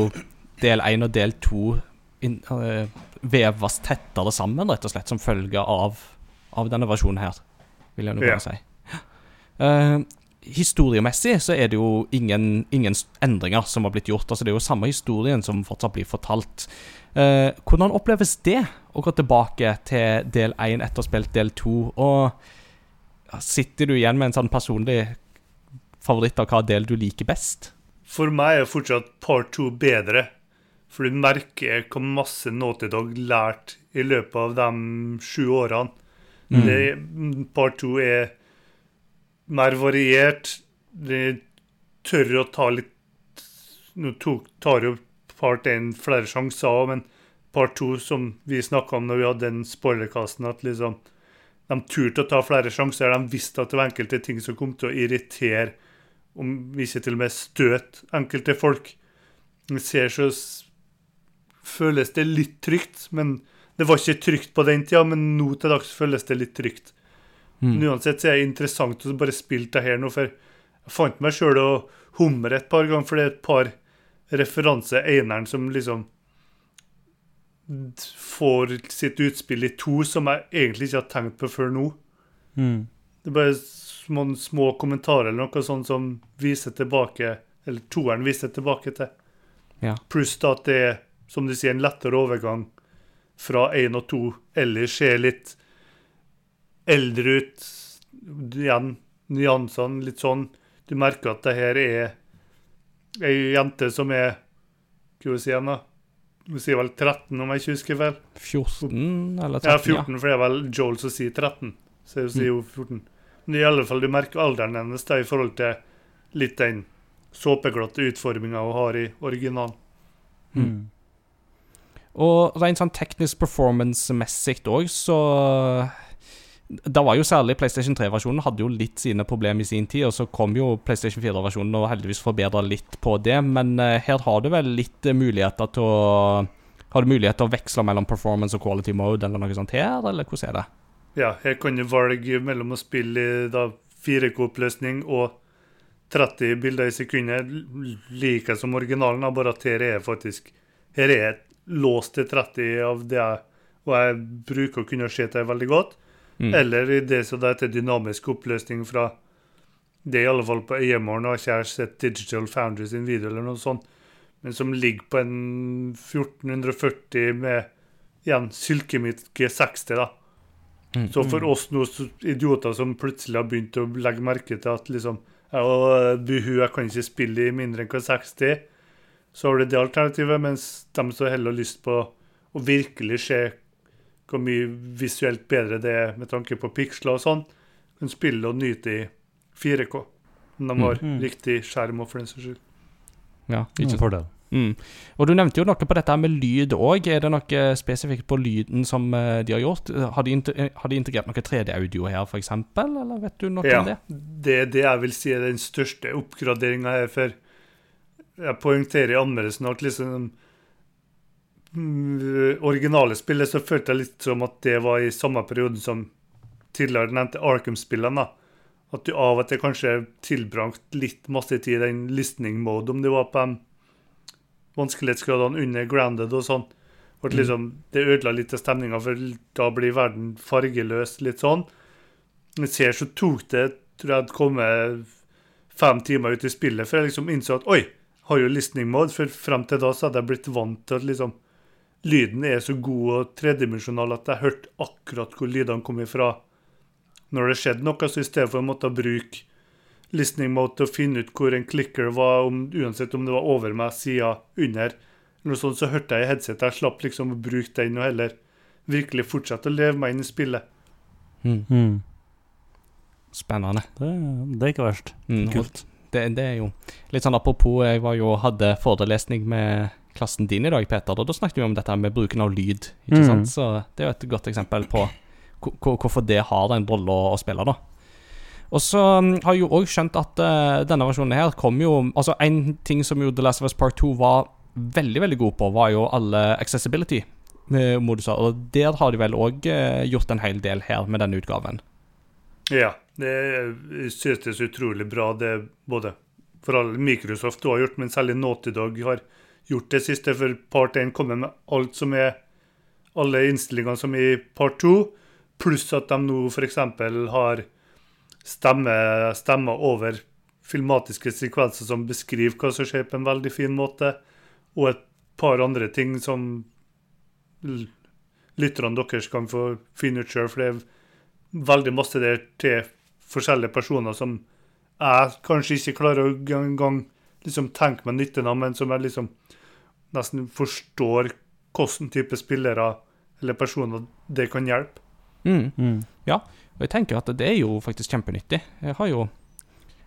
del én og del to inn- øh, veves tettere sammen, rett og slett, som følge av, av denne versjonen her, vil jeg nå bare si. Uh, historiemessig så er det jo ingen, ingen endringer som har blitt gjort. Altså Det er jo samme historien som fortsatt blir fortalt. Eh, hvordan oppleves det å gå tilbake til del én etter spilt del to? Og sitter du igjen med en sånn personlig favoritt av hva del du liker best? For meg er fortsatt part 2 bedre, for du merker hvor masse Naughty Dog lært i løpet av de sju årene. Det, part 2 er mer variert. Det tør å ta litt Nå tok, tar jo part 1 flere sjanser òg, men part 2, som vi snakka om når vi hadde den spoilerkassen, at liksom de turte å ta flere sjanser. De visste at det var enkelte ting som kom til å irritere, om viser til og med støt enkelte folk. Jeg ser så føles det litt trygt, men det var ikke trygt på den tida, men nå til dags føles det litt trygt. Men uansett så er det interessant å bare spille det her nå, for jeg fant meg sjøl å humre et par ganger, for det er et par referanser eineren som liksom får sitt utspill i to, som jeg egentlig ikke har tenkt på før nå. Mm. Det er bare små, små kommentarer eller noe sånt som viser tilbake Eller toeren viser tilbake til. Ja. Pluss at det er, som du sier, en lettere overgang fra én og to. Eller ser litt eldre ut. Igjen, nyansene litt sånn. Du merker at det her er ei jente som er Hva skal vi si igjen, da? Hun sier vel 13, om jeg ikke husker vel? 14 eller 13? Ja, 14, for det er vel Joel som sier 13. Så hun sier jo 14. Men i alle fall, du merker alderen hennes da, i forhold til litt den såpeglatte utforminga hun har i originalen. Mm. Og rent sånn teknisk performance-messig òg, så det var jo særlig PlayStation 3-versjonen hadde jo litt sine problemer i sin tid, og så kom jo PlayStation 4-versjonen og heldigvis forbedra litt på det, men eh, her har du vel litt muligheter til å Har du mulighet til å veksle mellom performance og quality mode eller noe sånt her, eller hvordan er det? Ja, jeg kunne valge velge mellom å spille i 4K-oppløsning og 30 bilder i sekundet, like som originalen, bare at her er faktisk Her er jeg låst til 30 av det jeg Og jeg bruker å kunne se det veldig godt. Mm. Eller i det som heter dynamisk oppløsning fra Det er i alle fall på øyemålen, og jeg har ikke sett Digital Foundry sin video eller noe sånt, men som ligger på en 1440 med igjen Sylkemitt G60, da. Mm. Så for oss nå idioter som plutselig har begynt å legge merke til at liksom buhu, jeg kan ikke spille i mindre enn 60, så har du det alternativet, mens de som heller har lyst på å virkelig se hvor mye visuelt bedre det er med tanke på piksler og sånn, kan spille og nyte i 4K. Om de har Mm. riktig skjerm og for den saks skyld. Ja, Ikke fordel. Mm. Og du nevnte jo noe på dette med lyd òg. Er det noe spesifikt på lyden som eh, de har gjort? Har de, eh, har de integrert noe 3D-audio her, f.eks., eller vet du noe Ja, om det? det det jeg vil si er den største oppgraderinga her, for jeg poengterer i anmeldelsen at liksom mm, originale spillet så følte jeg litt som at det var i samme periode som tidligere nevnte Arkham-spillene. At du av og til kanskje tilbrakte litt masse tid i den listening mode, om det var på de vanskelighetsgradene under grounded og sånn. Og liksom, Det ødela litt av stemninga, for da blir verden fargeløs, litt sånn. Men ser så tok det tror jeg hadde kommet fem timer ut i spillet før jeg liksom innså at oi, har jo listening mode. For frem til da så hadde jeg blitt vant til at liksom lyden er så god og tredimensjonal at jeg hørte akkurat hvor lydene kom ifra når det skjedde noe. Så i stedet for å måtte bruke listening mode til å finne ut hvor en clicker var, om, uansett om det var over meg, sida, under, eller noe sånt, så hørte jeg i headsetet. Jeg slapp liksom å bruke den og heller virkelig fortsette å leve meg inn i spillet. Mm. Mm. Spennende. Det, det er ikke verst. Mm, Kult. Det, det er jo litt sånn apropos, jeg var jo, hadde forelesning med klassen din i dag, Peter, og da snakket vi om dette med bruken av lyd. ikke Mm. sant? Så det er jo et godt eksempel på hvor- hvor- hvorfor det har en rolle å, å spille, da. Og så mm, har jeg jo òg skjønt at uh, denne versjonen her kom jo Altså, en ting som jo The Last of Us Part 2 var veldig, veldig god på, var jo alle accessibility-moduser. Og der har de vel òg gjort en hel del her med denne utgaven. Ja, det synes det er så utrolig bra det både for alle Microsoft du har gjort, men særlig Naughty Dog har gjort det siste, for part 1 kommer med alt som er alle innstillingene som er i part 2, pluss at de nå f.eks. har stemme, stemmer over filmatiske sekvenser som beskriver hva som skjer på en veldig fin måte, og et par andre ting som lytterne deres kan få finne ut sjøl, for det er veldig masse der til forskjellige personer som jeg kanskje ikke klarer å engang liksom tenke meg nytten av, men som jeg liksom nesten forstår hvilken type spillere eller personer det kan hjelpe. Mm. Mm. Og jeg tenker at det er jo faktisk kjempenyttig. Jeg har jo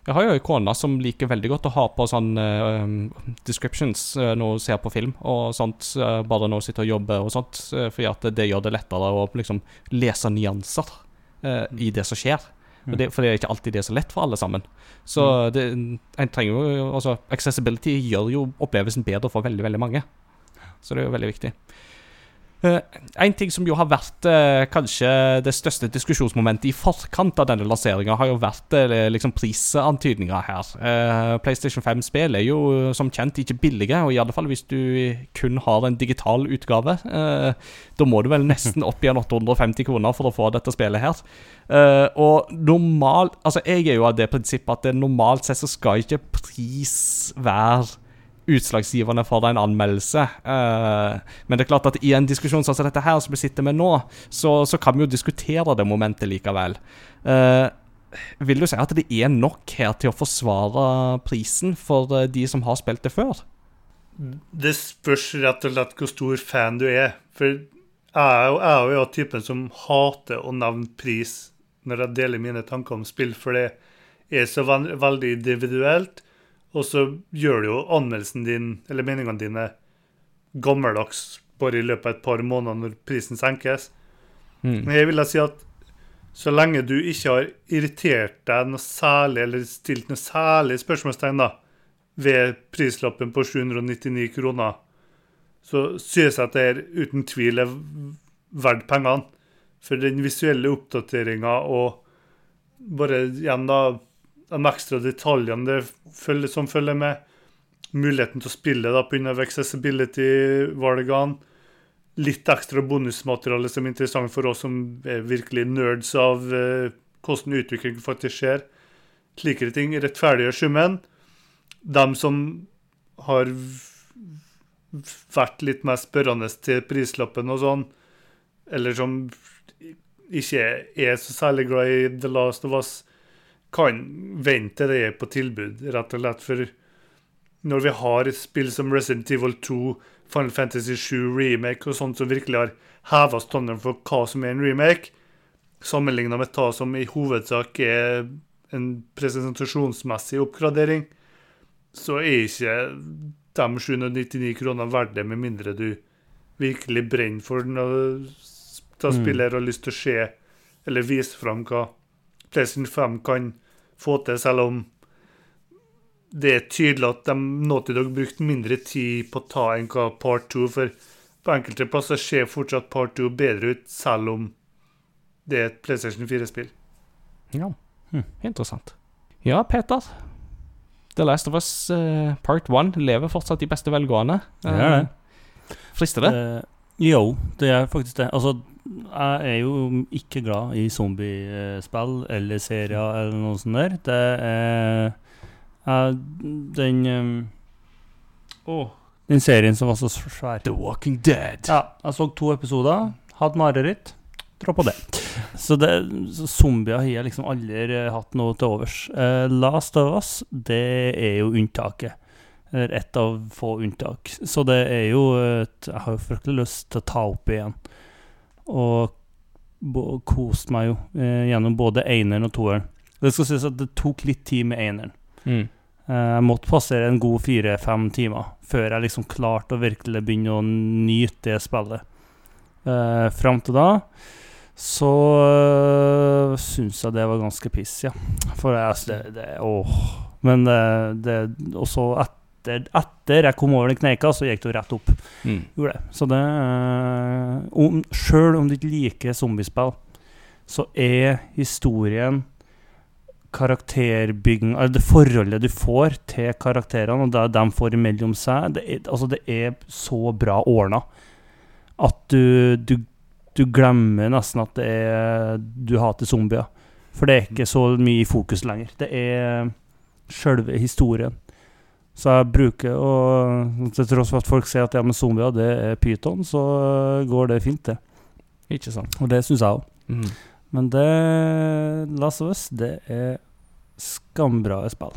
jeg har jo ei kone som liker veldig godt å ha på sånn uh, descriptions uh, når hun ser på film og sånt, uh, bare når hun sitter og jobber og sånt, uh, fordi at det gjør det lettere å liksom lese nyanser i det som skjer. Og det, for det er ikke alltid det er så lett for alle sammen. Så det, en trenger jo altså Accessibility gjør jo opplevelsen bedre for veldig, veldig mange. Så det er jo veldig viktig. Eh, en ting som jo har vært eh, kanskje det største diskusjonsmomentet i forkant av denne lanseringa, har jo vært eh, liksom prisantydninga her. PlayStation 5-spill er jo som kjent ikke billige, og i alle fall hvis du kun har en digital utgave. Da må du vel nesten opp igjen 850 kroner for å få dette spillet her. Og normal Altså, jeg er jo av det prinsippet at det normalt sett så skal ikke pris være utslagsgivende for en anmeldelse. Eh, men det er klart at i en diskusjon som dette her som vi sitter med nå, så, så kan vi jo diskutere det momentet likevel. Eh, vil du si at det er nok her til å forsvare prisen for eh, de som har spilt det før? Det spørs rett og slett hvor stor fan du er. For jeg er jo, jeg er jo typen som hater å nevne pris når jeg deler mine tanker om spill, for det er så veldig individuelt. Og så gjør du jo anmeldelsen din, eller meningene dine, gammeldags bare i løpet av et par måneder når prisen senkes. Mm. Men jeg vil da si at Så lenge du ikke har irritert deg noe særlig, eller stilt noe særlig spørsmålstegn da, ved prislappen på 799 kroner, så synes jeg at det er uten tvil er verdt pengene. For den visuelle oppdateringa og bare igjen da de ekstra detaljene det følger, som følger med, muligheten til å spille da pga. accessibility-valgene, litt ekstra bonusmateriale som er interessant for oss som er virkelig nerds av eh, hvordan utvikling faktisk skjer. Slikere ting rettferdiggjør summen. De som har vært litt mer spørrende til prislappen og sånn, eller som ikke er så særlig glad i The Last of Us, kan vente det er på tilbud, rett og slett. For når vi har et spill som Resident Evil 2, Final Fantasy 7 Remake og sånt som virkelig har heva standarden for hva som er en remake, sammenligna med hva som i hovedsak er en presentasjonsmessig oppgradering, så er ikke de 799 kronene verdt det, med mindre du virkelig brenner for noe til spillet og har lyst til å se eller vise fram hva PlayStation 5 kan få til, selv om det er tydelig at de Naughty Dog brukte mindre tid på å ta enn hva Part 2, for på enkelte plasser ser fortsatt Part 2 bedre ut, selv om det er et PlayStation 4-spill. Ja, interessant. Ja, Peter. The Last of Us uh, Part 1 lever fortsatt i beste velgående. Det er det. Eh, Frister det? Uh, jo, det er faktisk det. Altså, jeg er jo ikke glad i zombiespill eller serier eller noe sånt der. Det er jeg, den um, oh. Den serien som var så svær. The Walking Dead. Ja, jeg så to episoder, hadde mareritt, droppa det. Så, det, så zombier har jeg liksom aldri hatt noe til overs. Uh, Last of Us, det er jo unntaket. Eller ett av få unntak. Så det er jo et, Jeg har jo fryktelig lyst til å ta opp igjen. Og kost meg jo eh, gjennom både eneren og toeren. Det skal sies at det tok litt tid med eneren. Mm. Eh, Jeg måtte passere en god fire-fem timer før jeg liksom klarte å virkelig begynne å nyte det spillet. Eh, Fram til da så øh, syns jeg det var ganske piss, ja. For jeg, det, det Åh. Men det, det Og så etter, etter jeg kom over den kneika, så gikk det jo rett opp. Mm. Gjorde det. Så det uh, om, Sjøl om du ikke liker zombiespill, så er historien karakterbygging det forholdet du får til karakterene, og det de får imellom seg, det er, altså det er så bra ordna at du, du, du glemmer nesten at det er du hater zombier. For det er ikke så mye i fokus lenger. Det er sjølve historien. Så jeg bruker å Til tross for at folk sier at ja, men zombier det er pyton, så går det fint, det. Ikke sant. Og det syns jeg òg. Mm. Men det Last of Us, det er skambra spill.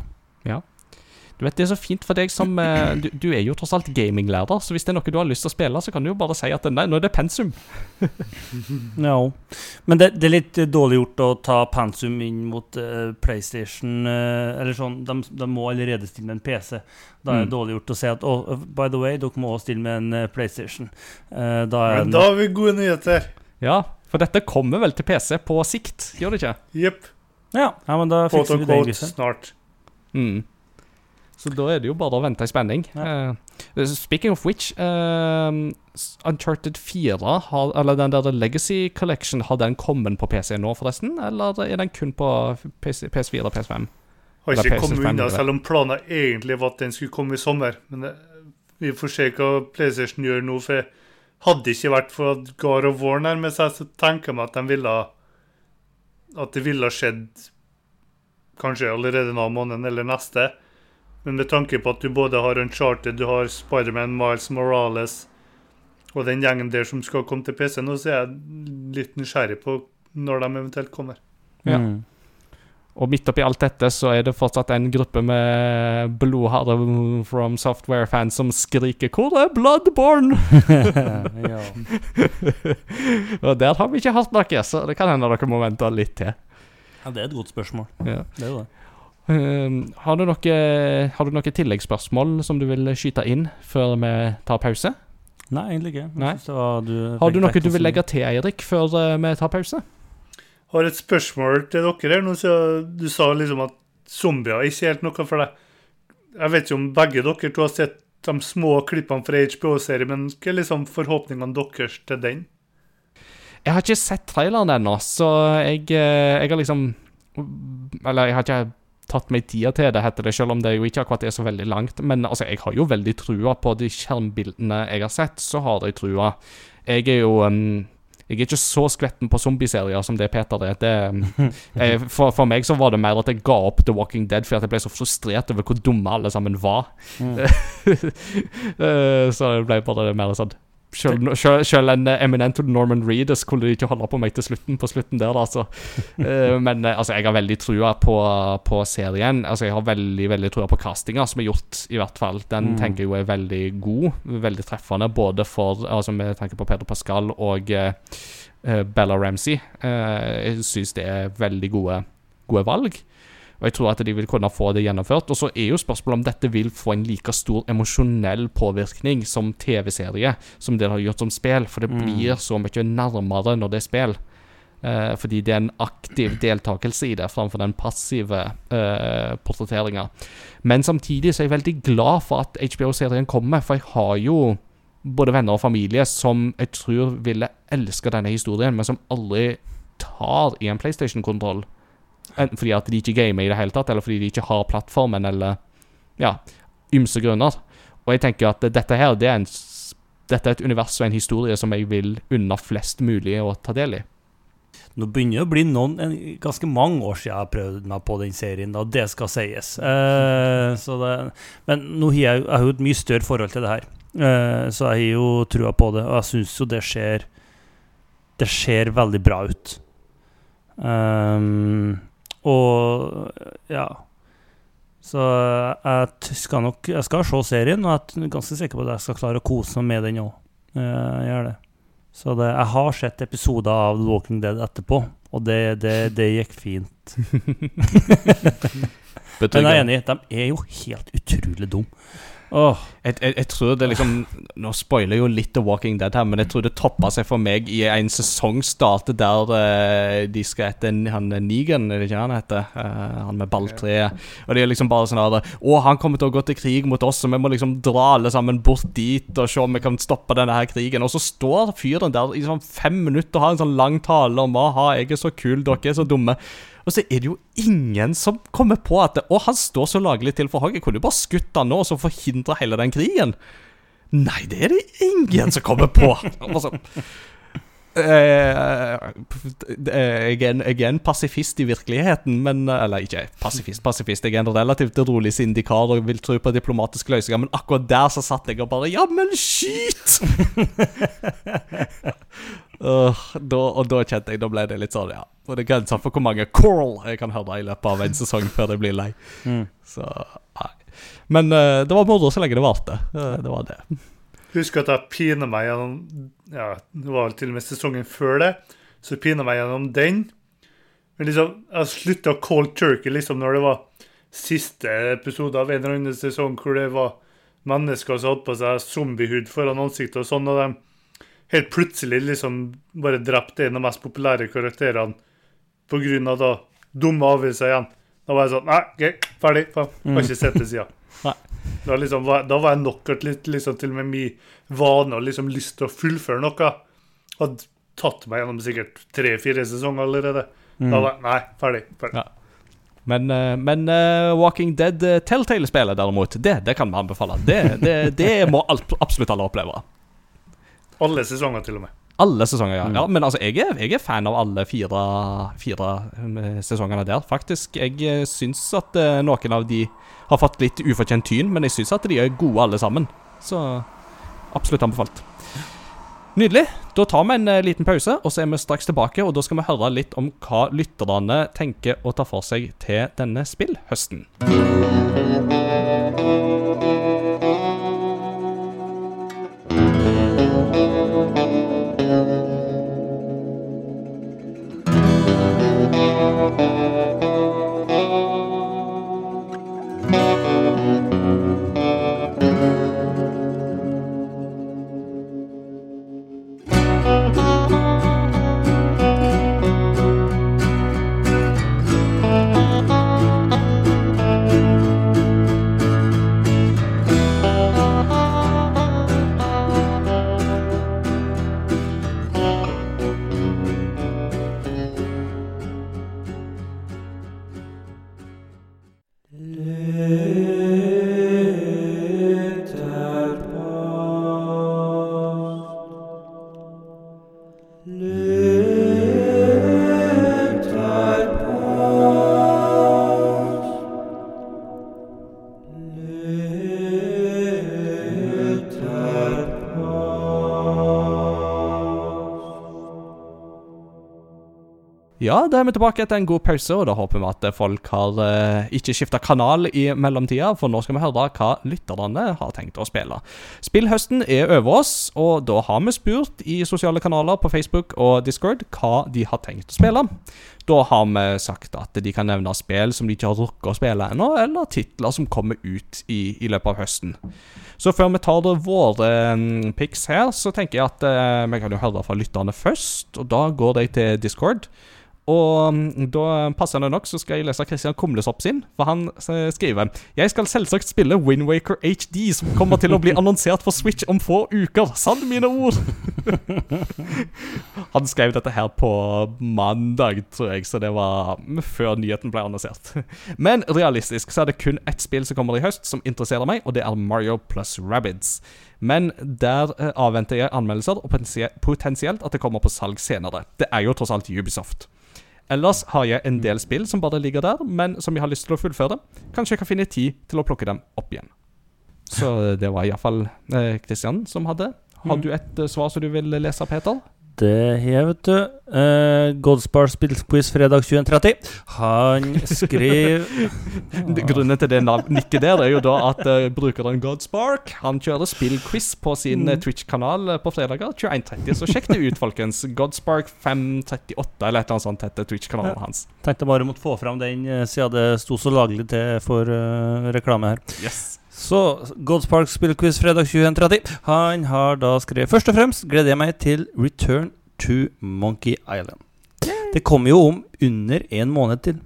Du vet, Det er så fint for deg som eh, du, du er jo tross alt gaminglærer, så hvis det er noe du har lyst til å spille, så kan du jo bare si at nei, nå er det pensum. Ja. Men det, det er litt dårlig gjort å ta pensum inn mot uh, PlayStation Uh, Eller sånn, de, de må allerede stille med en PC. Da er det Mm. dårlig gjort å si at oh, by the way, dere må også stille med en uh, PlayStation. Eh, da er Men da har vi gode nyheter. Ja, for dette kommer vel til PC på sikt, gjør det ikke? Jepp. ja. ja, men da fikser vi det. snart. Mm. Så da er det jo bare å vente i spenning. Eh, speaking of which, uh, Uncharted 4, har, eller den der Legacy Collection, har den kommet på PC nå, forresten? Eller er den kun på PC, PS4 og PS5? Har ikke kommet unna, selv om planen egentlig var at den skulle komme i sommer. Men det, vi får se hva PlayStation gjør nå. For hadde det ikke vært for at God of War nærmer seg, så tenker jeg meg at de ville At det ville ha skjedd kanskje allerede denne måneden eller neste. Men med tanke på at du både har Uncharted, du har Spiderman, Miles Morales og den gjengen der som skal komme til PC nå, så er jeg litt nysgjerrig på når de eventuelt kommer. Ja. Mm. Og midt oppi alt dette så er det fortsatt en gruppe med blodharde From Software-fans som skriker 'Hvor er Bloodborne?' og der har vi ikke hatt noe, så det kan hende dere må vente litt til. ja, det er et godt spørsmål. Ja. Det er jo det. Um, har, du noe, har du noe tilleggsspørsmål som du vil skyte inn før vi tar pause? Nei, egentlig ikke. Nei. det var- du Har du noe du vil legge til, Eirik, før eh, vi tar pause? har et spørsmål til dere her. Nå, så du sa liksom at zombier ikke er helt noe for deg. Jeg vet ikke om begge dere to har sett de små klippene fra HBO-serien, men hva er liksom forhåpningene deres til den? Jeg har ikke sett traileren ennå, så jeg, eh, jeg har liksom Eller jeg har ikke tatt meg tida til det, heter det, selv om det jo ikke akkurat er så veldig langt. Men altså, jeg har jo veldig trua på de skjermbildene jeg har sett, så har jeg trua. Jeg er jo um, jeg er ikke så skvetten på zombieserier som det Peter er. Det, jeg, for, for, meg så var det mer at jeg ga opp The Walking Dead fordi jeg ble så frustrert over hvor dumme alle sammen var. Mm. så det ble bare mer sånn selv, en eminent Norman Reeder skulle de ikke holde på meg til slutten på slutten der, altså. uh, men uh, altså, jeg har veldig trua på, på, serien. Altså, jeg har veldig veldig trua på castinga som er gjort, i hvert fall. Den mm. tenker jeg jo er veldig god. Veldig treffende, både for altså, med tanke på Peder Pascal og uh, Bella Ramsey. jeg syns det er veldig gode, gode valg. Og jeg tror at de vil kunne få det gjennomført. Og så er jo spørsmålet om dette vil få en like stor emosjonell påvirkning som TV-serie, som det har gjort som spill. For det mm. blir så mye nærmere når det er spill. Eh, fordi det er en aktiv deltakelse i det, framfor den passive eh, portretteringa. Men samtidig så er jeg veldig glad for at HBO-serien kommer, for jeg har jo både venner og familie som jeg tror ville elske denne historien, men som aldri tar i en PlayStation-kontroll. Enten fordi at de ikke gamer i det hele tatt, eller fordi de ikke har plattformen, eller ja, ymse grunner. Og jeg tenker at dette her, det er, en, dette er et univers og en historie som jeg vil unne flest mulig å ta del i. Nå begynner det å bli noen, en, ganske mange år siden jeg har prøvd meg på den serien. da, Det skal sies. Eh, det, men nå har jeg, jeg har jo et mye større forhold til det her. Eh, så jeg har jo trua på det, og jeg syns jo det ser Det ser veldig bra ut. Um, og ja. Så jeg skal nok Jeg skal se serien, og jeg er ganske sikker på at jeg skal klare å kose meg med den òg. Jeg gjør det. Så det, jeg har sett episoder av The Walking Dead etterpå, og det, det, det gikk fint. Men jeg er enig, de er jo helt utrolig dumme. Oh. Jeg, jeg, jeg, tror det liksom Nå spoiler jo litt The Walking Dead her, men jeg tror det toppa seg for meg i en sesongstart der uh, de skal etter han Negan, er det ikke han heter? Uh, han med balltreet. Og det er liksom bare sånn her Å, han kommer til å gå til krig mot oss, så vi må liksom dra alle sammen bort dit og se om vi kan stoppe denne her krigen. Og så står fyren der i sånn fem minutter og har en sånn lang tale om Aha, jeg er så kul, dere er så dumme. Og så er det jo ingen som kommer på at Å, han står så lagelig til for. Jeg kunne jo bare skutt han nå og så forhindre hele den krigen. Nei, det er det ingen som kommer på. Altså, jeg, er en, jeg, er en, pasifist i virkeligheten, men Eller ikke pasifist, pasifist. Jeg er en relativt rolig syndikar og vil tro på diplomatiske løsninger, men akkurat der så satt jeg og bare Ja, men skyt! Uh, da, og da kjente jeg Da ble det litt sånn, ja. Og det er grenser for hvor mange coral jeg kan høre i løpet av en sesong før jeg blir lei. Mm. Så nei. Men uh, det var moro så lenge det varte. Uh, det var det. Husk at jeg piner meg gjennom Ja, det var til og med sesongen før det. Så pina meg gjennom den. Men liksom, jeg slutta cold turkey liksom når det var siste episode av en eller annen sesong hvor det var mennesker som hadde på seg zombiehud foran ansiktet og sånn. og de helt plutselig liksom bare drepte en av de mest populære karakterene pga. da dumme avgjørelser igjen. Da var jeg sånn Nei, OK, ferdig. Faen. Har ikke sett det siden. Da, liksom, da, var jeg knockout litt liksom, til og med min vane og liksom lyst til å fullføre noe. Hadde tatt meg gjennom sikkert tre-fire sesonger allerede. Mm. Da var jeg Nei, ferdig. ferdig. Ja. Men, uh, men uh, Walking Dead uh, Telltale-spillet, derimot, det, det, kan vi anbefale. Det, det, det må absolutt alle oppleve. Alle sesonger, til og med. Alle sesonger, ja. Mm. ja men altså, jeg er, jeg er, fan av alle fire, fire eh, sesongene der, faktisk. Jeg eh, syns at uh, noen av de har fått litt ufortjent tyn, men jeg syns at de er gode alle sammen. Så absolutt anbefalt. Nydelig. Da tar vi en uh, liten pause, og så er vi straks tilbake. Og da skal vi høre litt om hva lytterne tenker å ta for seg til denne spillhøsten. Ja, da er vi tilbake etter en god pause, og da håper vi at folk har eh, ikke skifta kanal i mellomtida, for nå skal vi høre hva lytterne har tenkt å spille. Spillhøsten er over oss, og da har vi spurt i sosiale kanaler på Facebook og Discord hva de har tenkt å spille. Da har vi sagt at de kan nevne spill som de ikke har rukket å spille ennå, eller titler som kommer ut i, i løpet av høsten. Så før vi tar våre mm, pics her, så tenker jeg at eh, vi kan jo høre fra lytterne først. Og da går de til Discord. Og mm, da passende nok så skal jeg lese Christian Kumlesopp sin, for han skriver Jeg skal selvsagt spille Windwaker HD, som kommer til å bli annonsert for Switch om få uker. Sann mine ord! han skrev dette her på mandag, tror jeg, så det var før nyheten ble annonsert. Men realistisk så er det kun ett spill som kommer i høst som interesserer meg, og det er Mario pluss Rabbids. Men der eh, avventer jeg anmeldelser, og potensielt at det kommer på salg senere. Det er jo tross alt Ubisoft. Ellers har jeg en del spill som bare ligger der, men som jeg har lyst til å fullføre. Kanskje jeg kan finne tid til å plukke dem opp igjen. Så det var iallfall eh, Christian som hadde. Har du et eh, svar som du vil lese, Peter? Det har vet du. Uh, Godspar spillquiz fredag 21.30. Han skriver Grunnen til det nikket der er jo da at uh, brukeren Godspark Han kjører spillquiz på sin mm. Twitch-kanal eh, på fredager 21.30. Så sjekk det ut, folkens. Godspark 538 eller et eller annet sånt heter Twitch-kanalen hans. Tenkte bare måtte få fram den, eh, siden det sto så laglig til for uh, reklame her. Yes. Så Godspark spillquiz fredag 21.30. Han har da skrevet Først og fremst gleder jeg meg til Return to Monkey Island. Det kommer jo om under en måned til.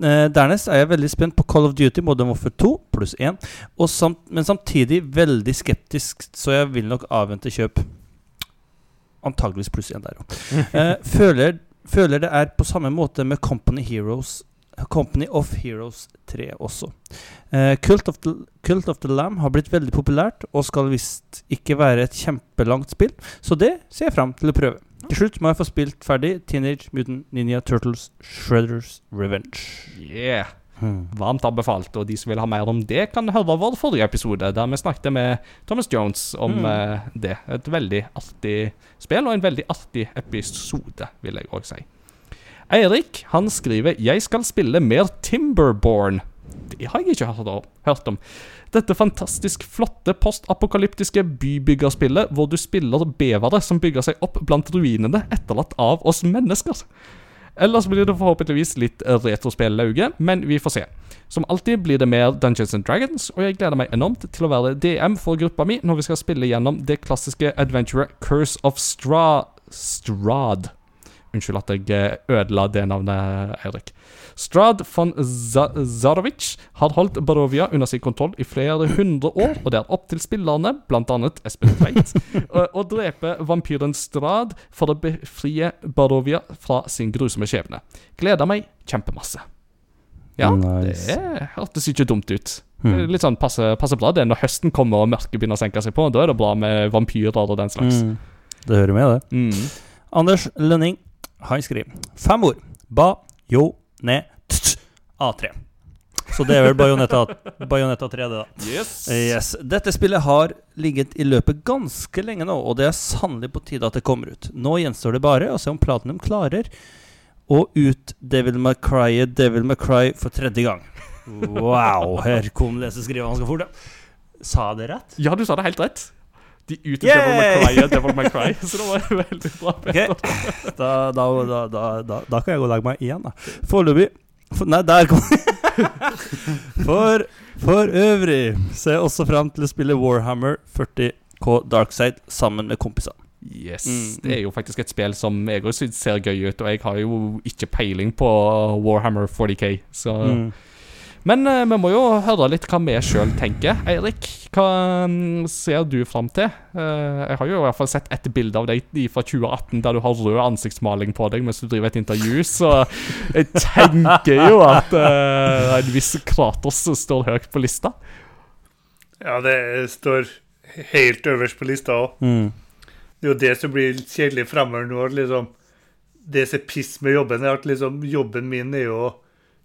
Eh, dernest er jeg veldig spent på Call of Duty Modern Warfare 2 pluss 1, og samt, men samtidig veldig skeptisk, så jeg vil nok avvente kjøp. Antageligvis pluss 1 der òg. Eh, føler, føler det er på samme måte med Company Heroes Company of Heroes 3 også. Eh, Cult, of the, Cult of the Lamb har blitt veldig populært og skal visst ikke være et kjempelangt spill, så det ser jeg fram til å prøve. Til slutt må jeg få spilt ferdig Teenage Mutant Ninja Turtles Shredders Revenge. Yeah. Varmt anbefalt. Og de som vil ha mer om det, kan høre vår forrige episode, der vi snakket med Thomas Jones om hmm. uh, det. Et veldig artig spill, og en veldig artig episode, vil jeg òg si. Eirik han skriver 'Jeg skal spille mer Timberborn'. Det har jeg ikke hørt om- Dette fantastisk flotte postapokalyptiske bybyggerspillet hvor du spiller bevere som bygger seg opp blant ruinene etterlatt av oss mennesker. Ellers blir det forhåpentligvis litt retrospill-lauget, men vi får se. Som alltid blir det mer Dungeons and Dragons, og jeg gleder meg enormt til å være DM for gruppa mi når vi skal spille gjennom det klassiske adventuret Curse of Stra... Strad. Unnskyld at jeg eh, ødela det navnet, Eirik. Strad von Zarovic har holdt Barovia under sin kontroll i flere hundre år, og det er opp til spillerne, bl.a. Espen Tveit, å, å drepe vampyren Strad for å befrie Barovia fra sin grusomme skjebne. Gleder meg kjempemasse. Ja, Nice. det hørtes ikke dumt ut. Hmm. Litt sånn passe, passe bra det når høsten kommer og mørket begynner å senke seg på. Da er det bra med vampyrer og den slags. Mm. Det hører med, det. Mm. Anders Lønning, han skriver Fem ord. Ba, jo, ne, tst, A3. Så det er vel Bajonetta, Bajonetta 3, det, da. Yes. Yes. Dette spillet har ligget i løpet ganske lenge nå, og det er sannelig på tide at det kommer ut. Nå gjenstår det bare å se om Platinum klarer å ut Devil May Cry Devil May Cry for tredje gang. Wow, her kom leseskrivet ganske fort, ja. Sa jeg det rett? Ja, du sa det helt rett. De ute Yay! Devil May Cry er Devil May Cry, så det var veldig bra. Okay. Ok, da, da, da, da, kan jeg gå og legge meg igjen, da. Foreløpig Nei, der kom For, for øvrig ser jeg også fram til å spille Warhammer 40K Darkside sammen med kompiser. Yes, Mm. Det er jo faktisk et spill som jeg også synes ser gøy ut, og jeg har jo ikke peiling på Warhammer 40K, så Mm. Men uh, vi må jo høre litt hva vi sjøl tenker. Eirik, hva mm, ser du fram til? Uh, jeg har jo i hvert fall sett et bilde av deg fra 2018 der du har rød ansiktsmaling på deg mens du driver et intervju, så jeg tenker jo at uh, en viss Kratos står høyt på lista. Ja, det står helt øverst på lista òg. Mm. Det er jo det som blir litt kjedelig framover nå. Liksom, det som er piss med jobben, er at liksom, jobben min er jo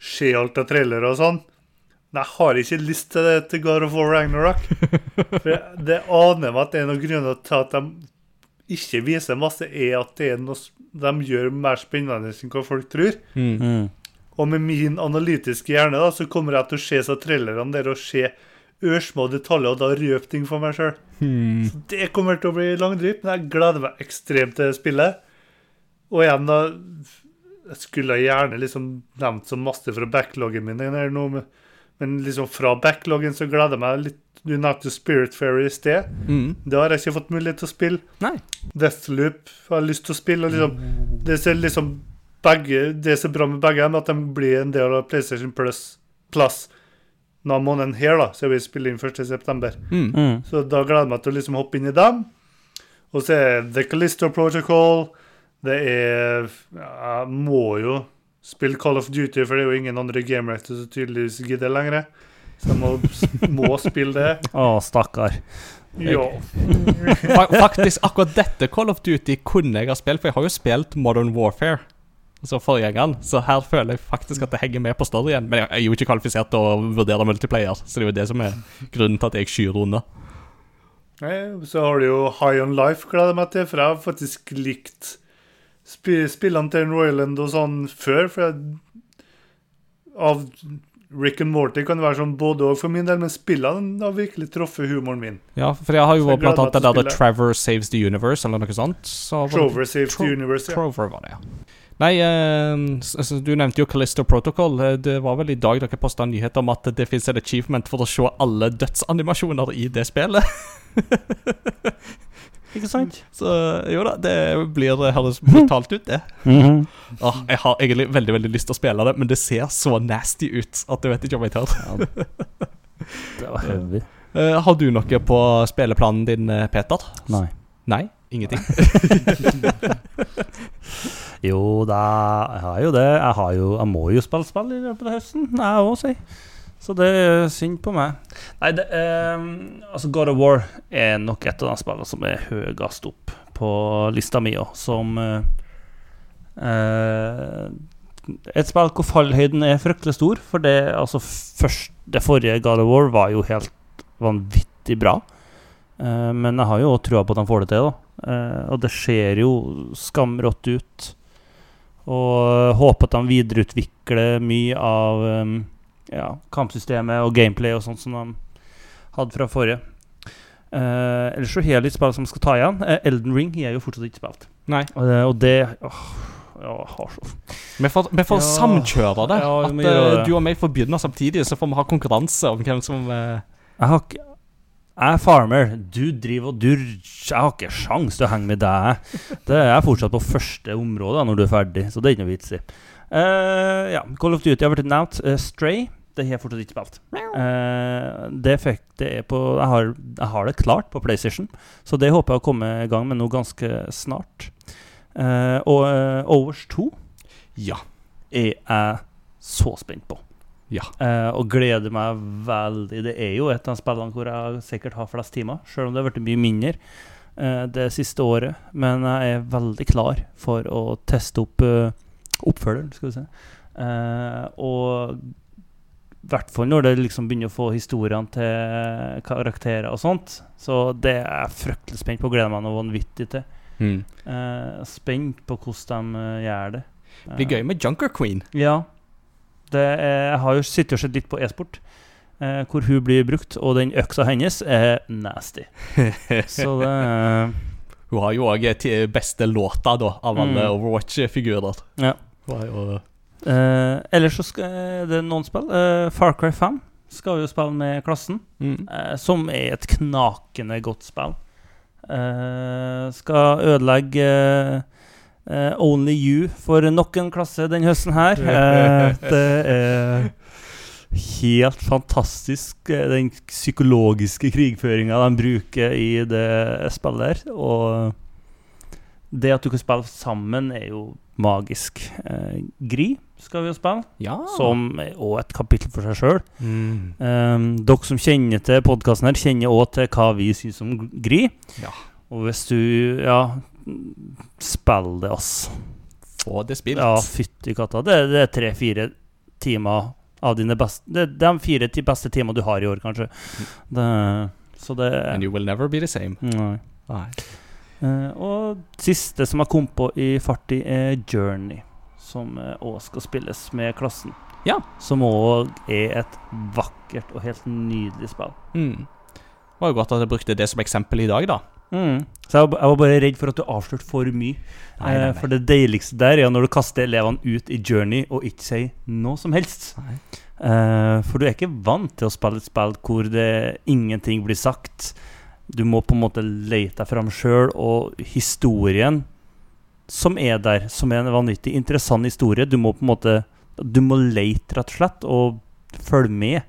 se alt av trailere og sånn. Men jeg har ikke lyst til det til God of War Ragnarok. For det aner meg at en av grunnene til at de ikke viser masse, er at det er noe de gjør mer spennende enn hva folk tror. Mm. Mm. Og med min analytiske hjerne da, så kommer jeg til å se så trailerne der og se ørsmå detaljer og da røpe ting for meg sjøl. Hmm. Det kommer til å bli langdrypt, men jeg gleder meg ekstremt til spillet. Og igjen, da Jeg skulle gjerne liksom nevnt så masse fra backloggen min, her nå, men- men liksom fra backloggen så gleder jeg meg litt Du nevnte Spirit Fairy i sted. Mm. Det har jeg ikke fått mulighet til å spille. Nei. Deathloop har jeg lyst til å spille. Og liksom, det er liksom begge, det som er bra med begge, er at de blir en del av PlayStation Plus Plus denne måneden her, da, så vi spiller inn 1.9. Mm. Mm. Så da gleder jeg meg til å liksom hoppe inn i dem. Og så er The Callisto Protocol. Det er Jeg må jo spille Call of Duty, for det er jo ingen andre gamerector som tydeligvis gidder lenger. Så jeg må, må spille det. Å, stakkar. Ja. Faktisk, akkurat dette Call of Duty kunne jeg ha spilt, for jeg har jo spilt Modern Warfare. Altså forgjengeren, Så her føler jeg faktisk at det henger med på storyen. Men jeg er jo ikke kvalifisert til å vurdere multiplayer, så det er jo det som er grunnen til at jeg skyr unna. Så har du jo High On Life, gleder jeg meg til, for jeg har faktisk likt spi spillene til Royland og sånn før. For jeg, av Rick and Morty kan det være sånn både og for min del, men spillene har virkelig truffet humoren min. Ja, for jeg har jo blant annet det der. Trevor Saves the Universe, eller noe sånt. Så Trover Saves Tro- the Universe. Ja. Trover var det, ja. Nei, eh, s- du nevnte jo Callisto Protocol. Eh, Det var vel i dag dere posta nyhet om at det fins et achievement for å se alle dødsanimasjoner i det spillet. Ikke sant? Så jo da, det blir det høres brutalt ut, det. Mm -hmm. ah, jeg har egentlig veldig veldig lyst til å spille det, men det ser så nasty ut at jeg vet ikke om jeg tør. Ja. Det var heavy. Eh, har du noe på spilleplanen din, eh, Peter? Nei. Nei? Ingenting? Jo da, jeg har jo det. Jeg, har jo, jeg må jo spille spill i løpet av høsten, jeg òg, si. Så det er synd på meg. Nei, det eh, Altså, God of War er nok et av de spillene som er høyest opp på lista mi òg, som eh, Et spill hvor fallhøyden er fryktelig stor, for det altså først Det forrige God of War var jo helt vanvittig bra. Eh, men jeg har jo også trua på at de får det til. Eh, og det ser jo skamrått ut. Og håper at de videreutvikler mye av um, ja, kampsystemet og gameplay og sånt som de hadde fra forrige. Uh, ellers så har jeg litt spill som skal ta igjen. Uh, Elden Ring har jeg jo fortsatt ikke spilt. Nei. Uh, og det åh, ja, har så Vi får, vi får Ja. samkjøre det. Ja, at eh, det. du og meg får begynne samtidig, så får vi ha konkurranse om hvem som Jeg har ikke Jeg er farmer. Du driver og du Jeg har ikke sjans til å henge med deg. Det er jeg fortsatt på første område når du er ferdig, så det er ikke noe vits i. Uh, ja, Call of Duty har vært nevnt. Uh, Stray det har jeg fortsatt ikke spilt. Uh, det fikk det er på jeg har, jeg har det klart på PlayStation, så det håper jeg å komme i gang med nå ganske snart. Uh, og uh, Overs 2 Ja. er jeg så spent på. Ja. Uh, og gleder meg veldig. Det er jo et av spillene hvor jeg sikkert har flest timer, selv om det har blitt mye mindre uh, det siste året. Men jeg er veldig klar for å teste opp uh, oppfølgeren, skal vi si. Eh, og i hvert fall når det liksom begynner å få historiene til karakterer og sånt. Så det er jeg fryktelig spent på. Gleder meg noe vanvittig til. Mm. Eh, spent på hvordan de uh, gjør det. Det blir gøy med Junker Queen. Ja. Det er, jeg har jo sittet og sett litt på e-sport, eh, hvor hun blir brukt, og den øksa hennes er nasty. Så det er Hun har jo òg beste låta da, av alle Mm. Overwatch-figurer. Ja. Hun har jo eh, Ellers så skal er det noen spill. Uh, Far Cry 5 skal jo spille med klassen, mm. uh, som er et knakende godt spill. Eh, skal ødelegge eh, Only You for nok en klasse den høsten her. Eh, det er helt fantastisk, eh, den psykologiske krigføringa de bruker i det spillet her. Og det at du kan spille sammen, er jo magisk. Eh, Gri skal vi jo spille, Ja. som òg et kapittel for seg sjøl. mm. Um, dere som kjenner til podkasten her, kjenner òg til hva vi syns om Gri. Ja. Og hvis du Ja, spill det, ass. Få det spilt. Ja, fytti katta. Det, det er tre-fire timer av dine beste Det er de fire ti beste timene du har i år, kanskje. Det, så det And you will never be the same. Nei. Nei. Uh, og siste som har kommet på i farti, er Journey. Som òg skal spilles med klassen. Ja. Som òg er et vakkert og helt nydelig spill. Mm. Det var jo godt at jeg brukte det som eksempel i dag, da. Mm. Så jeg, var- jeg var bare redd for at du avslørte for mye. Nei, nei, nei. Eh, for det deiligste der er når du kaster elevene ut i Journey og ikke sier noe som helst. Nei. Eh, for du er ikke vant til å spille et spill hvor det ingenting blir sagt. Du må på en måte lete deg fram sjøl, og historien som er der, som er en vanvittig interessant historie Du må på en måte Du må lete, rett og slett, og følge med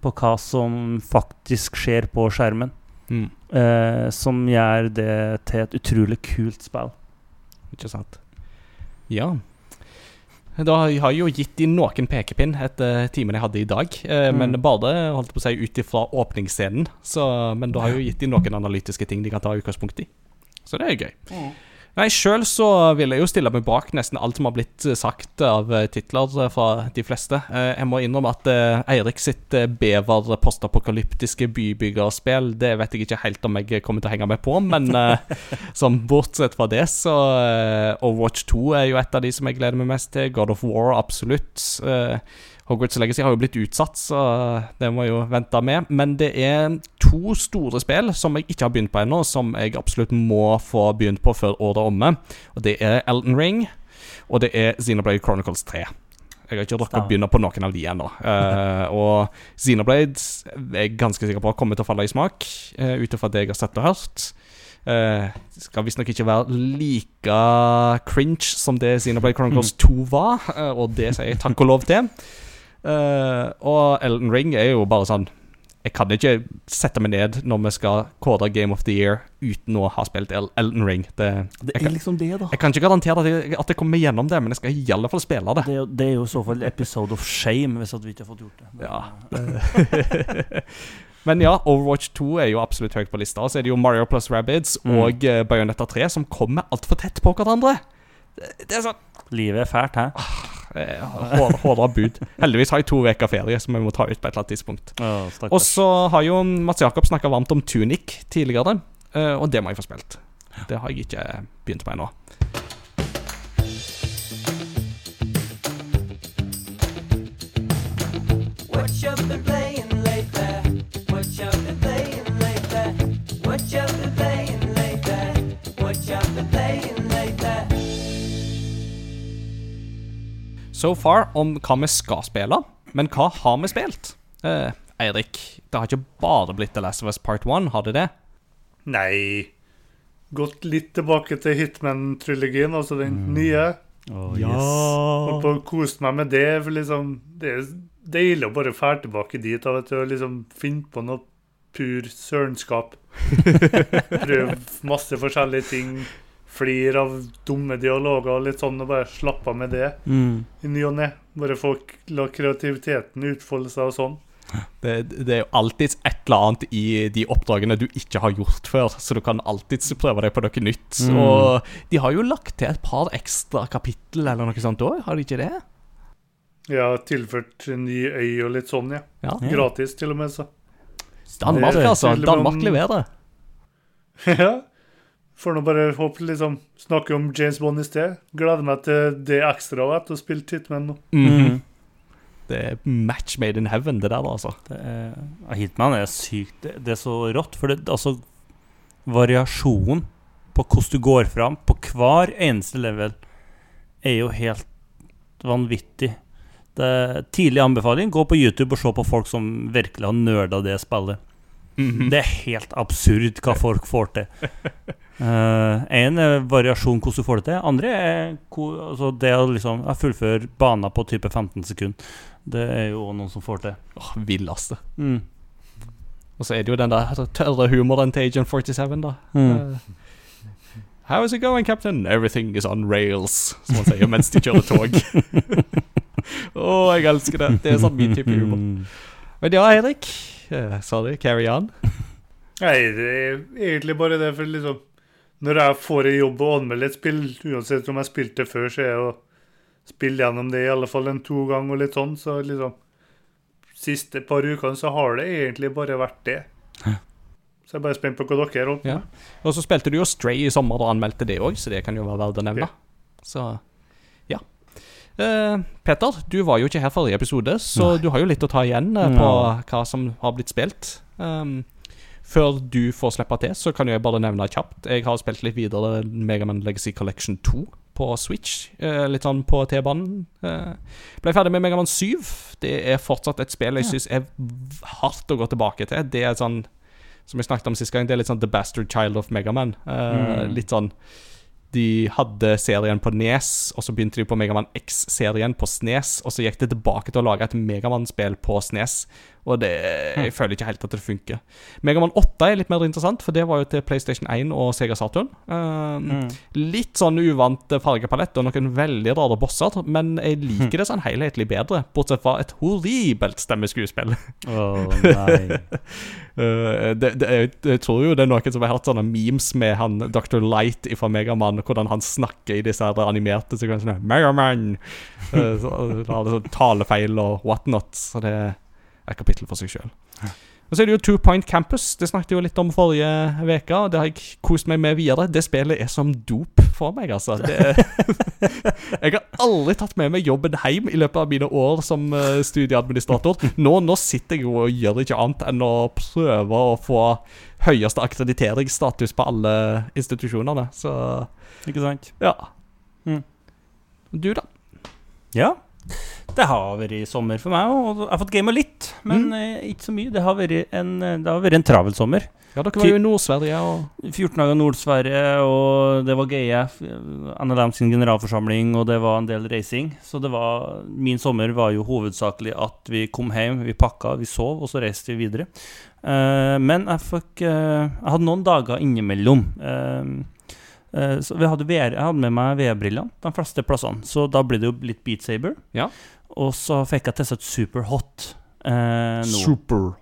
på hva som faktisk skjer på skjermen. Mm. Eh, som gjør det til et utrolig kult spill. Ikke sant. Ja. Da har jeg jo gitt de noen pekepinn etter timen jeg hadde i dag. Eh, Mm. Men bare holdt på å si ut ifra åpningsscenen. Så, men da har jeg jo gitt de noen analytiske ting de kan ta utgangspunkt i. Så det er gøy. Nei, Sjøl så vil jeg jo stille meg bak nesten alt som har blitt eh, sagt av eh, titler eh, fra de fleste. Jeg må innrømme at Eirik sitt eh, bever postapokalyptiske bybyggerspill, det vet jeg ikke helt om jeg kommer til å henge med på, men sånn bortsett fra det, så Overwatch 2 er jo et av de som jeg gleder meg mest til. God of War, absolutt. Hogwarts Legacy har jo blitt utsatt, så det må jeg jo vente med. Men det er to store spill som jeg ikke har begynt på ennå, som jeg absolutt må få begynt på før året er omme. Og det er Elden Ring, og det er Xenoblade Chronicles 3. Jeg har ikke rukket å begynne på noen av de ennå. Uh, og Xenoblade er jeg ganske sikker på kommer til å falle i smak, uh, ut ifra det jeg har sett og hørt. Uh, skal visstnok ikke være like cringe som det Xenoblade Chronicles 2 var, uh, og det sier jeg takk og lov til. Eh, og Elden Ring er jo bare sånn Jeg kan ikke sette meg ned når vi skal kåre Game of the Year uten å ha spilt El Elden Ring. Det, Det er kan, liksom det, da. jeg kan ikke garantere at jeg, at jeg kommer gjennom det, men jeg skal i alle fall spille det. Det er, det er jo i så fall episode of shame, hvis vi ikke har fått gjort det. Ja. Men ja, Overwatch 2 er jo absolutt høyt på lista. Så er det jo Mario plus Rabbids Mm. og uh, Bayonetta 3 som kommer altfor tett på hverandre. Det, det er sånn Livet er fælt, hæ? eh, hår- Hårda bud. Heldigvis har jeg to uker ferie som jeg må ta ut på et eller annet tidspunkt. Ja, Og så har jo Mats Jakob snakka varmt om Tunic tidligere, eh, og det må jeg få spilt. Det har jeg ikke begynt på ennå. So far om hva vi skal spille, men hva har vi spilt? Eh, Eirik, det har ikke bare blitt The Last of Us Part 1, har det det? Nei. Gått litt tilbake til Hitman-trilogien, altså den nye. Å, Og på kost meg med det. For liksom, det er deilig å bare fære tilbake dit og vet du, og liksom finne på noe pur sørenskap. Prøve masse forskjellige ting. Flir av dumme dialoger og litt sånn, og bare slappe av med det Mm. i ny og ne. Bare folk la kreativiteten utfolde seg og sånn. Det, det er jo alltids et eller annet i de oppdragene du ikke har gjort før, så du kan alltids prøve deg på noe nytt. Mm. Og de har jo lagt til et par ekstra kapittel eller noe sånt òg, har de ikke det? Har tilført en ny øy og litt sånn, ja. Ja. Ja. Gratis, til og med, så. Danmark, altså. Danmark leverer. ja. Får nå bare håpe liksom Snakke om James Bond i sted. Gleder meg til det ekstra etter å ha spilt Hitman nå. Mhm. Det er match made in heaven, det der, altså. Det er, Hitman er sykt. Det, det er så rått. For det, altså Variasjonen på hvordan du går fram på hver eneste level, er jo helt vanvittig. Det Tidlig anbefaling gå på YouTube og se på folk som virkelig har nerda det spillet. Mhm. Det er helt absurd hva folk får til. Én er variasjon hvordan du får det til. Andre er altså det å liksom fullføre baner på type 15 sekunder. Det er jo noen som får til. Åh, Villeste. Mm. Og så er det jo den der tørre humoren til Agent 47, da. Mm. Uh, How is it going, captain? Everything is on rails, som han sier mens de kjører tog. Å, jeg elsker det. Det er sånn min type humor. Mm. Men ja, Eirik. Eh, sorry, carry on. Nei, det er egentlig bare det, for liksom Når jeg får en jobb og anmelder et spill, uansett om jeg spilte det før, så er jeg å spille gjennom det i alle fall en to ganger og litt sånn, så liksom Siste par ukene så har det egentlig bare vært det. Så jeg er bare spent på hva dere holder på Ja. Og så spilte du jo Stray i sommer og anmeldte det òg, så det kan jo være verdt å nevne. Okay. Så. Eh, Peter, du var jo ikke her forrige episode, så du har jo litt å ta igjen uh, på Ja. hva som har blitt spilt. Um, før du får slippe til, så kan jeg bare nevne kjapt. Jeg har spilt litt videre Megaman Legacy Collection 2 på Switch. Uh, litt sånn på T-banen. Ble ferdig med Megaman 7. Det er fortsatt et spill jeg syns er hardt å gå tilbake til. Det er sånn som jeg snakket om sist gang, det er litt sånn The Bastard Child of Megaman. Uh, Mm. Litt sånn De hadde serien på Nes, og så begynte de på Megaman X-serien på Snes, og så gikk de tilbake til å lage et Megaman-spill på Snes, og det Jeg føler ikke helt at det funker. Megaman 8 er litt mer interessant, for det var jo til PlayStation 1 og Sega Saturn. Um, Litt sånn uvant fargepalett og noen veldig rare bosser, men jeg liker det sånn helhetlig bedre, bortsett fra et horribelt stemmeskuespill. Oh, nei. Uh, det, det, jeg, jeg tror jo det er noen som har hatt sånne memes med han Dr. Light fra Megaman, hvordan han snakker i disse her animerte sekvensene. Megaman! Uh, så, så, så, sånn talefeil og whatnot. Så det er kapittel for seg sjøl. Og så er det jo Two Point Campus. Det snakket jeg jo litt om forrige uke. Det har jeg kost meg med videre. Det spillet er som dop for meg, altså. Er jeg har aldri tatt med meg jobben hjem i løpet av mine år som eh, studieadministrator. Nå, nå sitter jeg jo og gjør ikke annet enn å prøve å få høyeste akkrediteringsstatus på alle institusjonene. Så Ikke sant? ja. Mm. Du, da? Ja. Det har vært sommer for meg, òg. jeg har fått gama litt. Men Mm. eh, ikke så mye. Det har vært en, eh, det har vært en travel sommer. Ja, Dere var jo i Nord-Sverige og 14 dager Nord-Sverige, og det var GF, NLM sin generalforsamling, og det var en del reising. Så det var, min sommer var jo hovedsakelig at vi kom hjem, vi pakka, vi sov, og så reiste vi videre. Uh, men jeg fikk uh, Jeg hadde noen dager innimellom. eh, så vi hadde VR, jeg hadde med meg VR-brillene de fleste plassene, så da ble det jo litt Beat Saber. Ja. Og så fikk jeg testet Superhot eh, nå. Super.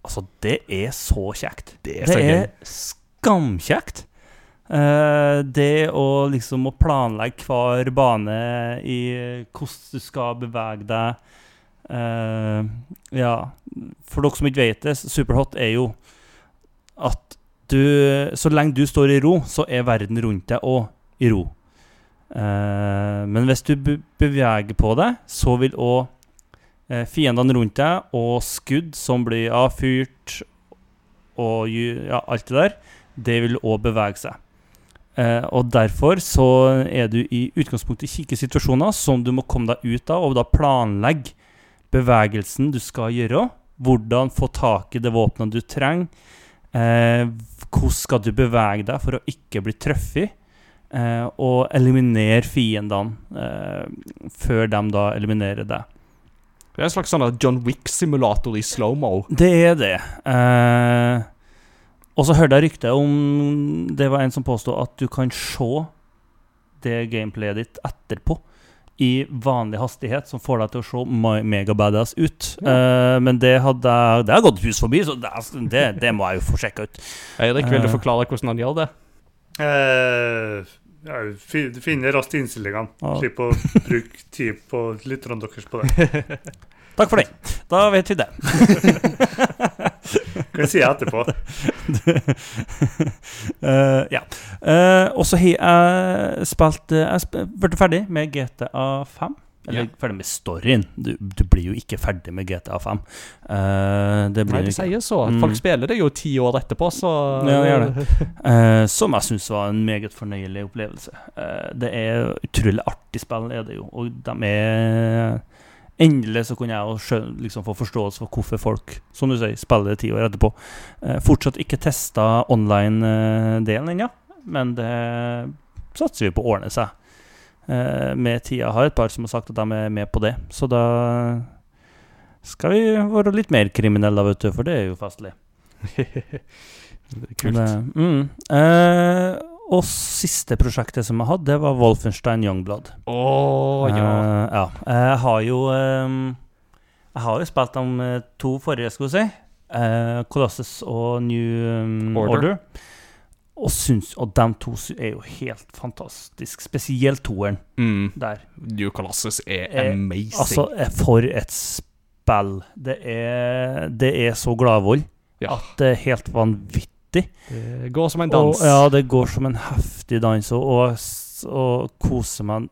Altså, det er så kjekt. Det er Det er skamkjekt. Eh, det å liksom å planlegge hver bane i hvordan du skal bevege deg eh, Ja, for dere som ikke vet det, Superhot er jo at du Så lenge du står i ro, så er verden rundt deg òg i ro. Eh, men hvis du beveger på deg, så vil òg eh, fiendene rundt deg og skudd som blir avfyrt og ja, alt det der, det vil òg bevege seg. Eh, og derfor så er du i utgangspunktet i kikkesituasjoner som du må komme deg ut av, og da planlegge bevegelsen du skal gjøre. Hvordan få tak i det våpenet du trenger. Eh, hvordan skal du bevege deg for å ikke bli truffet? Eh, og eliminere fiendene eh, før de da eliminerer deg. Det er en slags sånn John Wick-simulator i slow-mo. Det er det. Eh, og så hørte jeg rykte om Det var en som påstod at du kan se det gameplayet ditt etterpå i vanlig hastighet, som får deg til å se me- megabadass ut. Eh, men det hadde Det har gått hus forbi, så det, det, det må jeg jo få sjekka ut. Eirik, vil du Eh. forklare hvordan han gjør det? Uh, ja, finner finne raskt innstillingene. Ja. Slipp å bruke tid på lytterne deres på det. Takk for det. Da vet vi det. Hva sier jeg etterpå. uh, ja. Uh, og så har jeg spilt eh, Jeg ble ferdig med GTA 5. Eller Ja. ferdig med storyen. Du, du blir jo ikke ferdig med GTA 5. Uh, det blir Nei, det ikke. sier så. Mm. Folk spiller det jo ti år etterpå, så Ja, de gjør det. Eh, som jeg syns var en meget fornøyelig opplevelse. Uh, det er utrolig artig spill, er det jo. Og de er Endelig så kunne jeg jo liksom få forståelse for hvorfor folk, som du sier, spiller ti år etterpå. Eh, fortsatt ikke testa online-delen ennå, men det satser vi på å ordne seg. Eh, med tida har et par som har sagt at de er med på det, så da skal vi være litt mer kriminelle, vet du, for det er jo festlig. Kult. Det, mm. eh, og siste prosjektet som jeg hadde, det var Wolfenstein Youngblood. Oh, ja. Uh, ja. Jeg har jo um, Jeg har jo spilt de eh, to forrige, skal vi si. Uh, Colossus og New um, Order. Order. Og, syns, og de to er jo helt fantastisk. Spesielt toeren Mm. der. New Colossus er er amazing. Altså, eh, for et spill. Det er, det er så gladvold. Ja. at det er helt vanvittig. Det går som en Og, dans. ja, det går som en heftig dans, og, og, og koser meg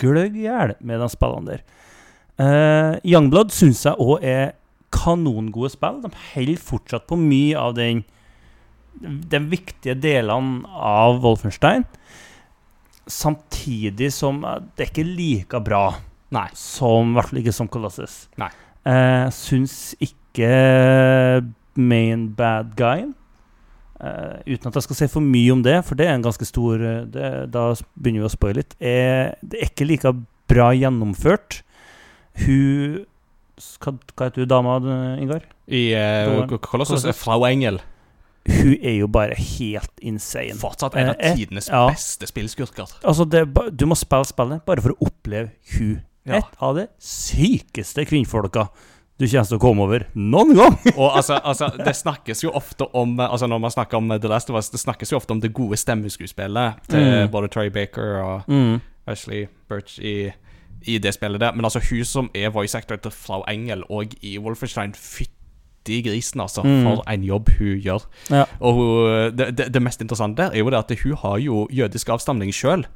gløgg i hjel med de spillene der. Uh, Youngblood syns jeg òg er kanongode spill. De holder fortsatt på mye av den de viktige delene av Wolfenstein. Samtidig som eh, det er ikke like bra Nei. som i hvert fall ikke som Colossus. Nei. Eh, syns ikke main bad guyen eh, Uten at jeg skal si for mye om det, for det er en ganske stor eh, det, Da begynner vi å spoile litt. Er, det er ikke like bra gjennomført. Hun Hva, hva heter hun dama, Ingar? I uh, Kolossus Frau Engel Hun er jo bare helt insane. fortsatt en av tidenes uh, ja. beste spillskurker. Altså, det, du må spille spillet bare for å oppleve hun. Ja. Et av de sykeste kvinnfolka du kommer til å komme over noen gang. Og altså, altså, det snakkes jo ofte om Altså Når man snakker om The Last of Us, det snakkes jo ofte om det gode stemmeskuespillet til Mm. både Troy Baker og Mm. Ashley Birch i, i det spillet der. Men altså, hun som er voice actor til Flau Engel og i Wolfenstein, fytti grisen, altså. Mm. For en jobb hun gjør. Ja. Og hun, det, det, det mest interessante der er jo det at hun har jo jødisk avstamning sjøl.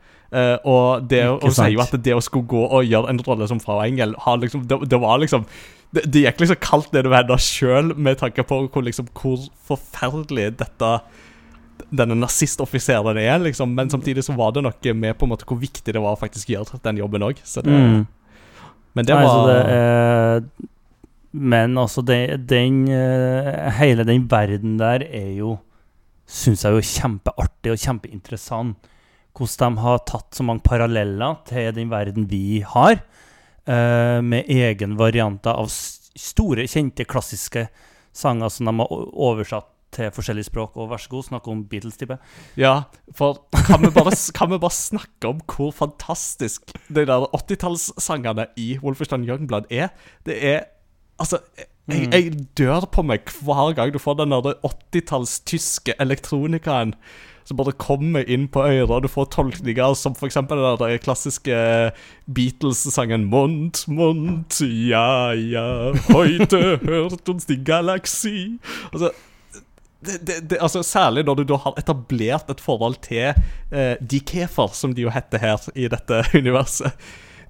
Og det, å si at det å skulle gå og gjøre en rolle som Frau Engel har liksom, det, det var liksom det, det gikk liksom kaldt nedover henne sjøl, med tanke på hvor, liksom, hvor forferdelig dette denne nazistoffiseren er, liksom. Men samtidig så var det noe med på en måte hvor viktig det var å faktisk gjøre den jobben òg. Mm. Men det var det er, Men altså, det, den eh, Hele den verden der er jo Syns jeg jo kjempeartig og kjempeinteressant. Hvordan de har tatt så mange paralleller til den verden vi har. eh, med egen varianter av store, kjente, klassiske sanger som de har oversatt til forskjellige språk. Og vær så god, snakk om Beatles, tipper. Ja, for kan vi bare, kan vi bare snakke om hvor fantastisk de der 80-tallssangene i Wolfenstein Youngblood er? Det er Altså, jeg, jeg dør på meg hver gang du får den der 80-talls tyske elektronikaen som bare kommer inn på øret. Du får tolkninger som eksempel den der klassiske Beatles-sangen Mont, Mont, ja, ja, heute hørt uns die galaksi. Altså, det, det, det, altså Særlig når du da har etablert et forhold til eh, de kefer, som de jo heter her i dette universet.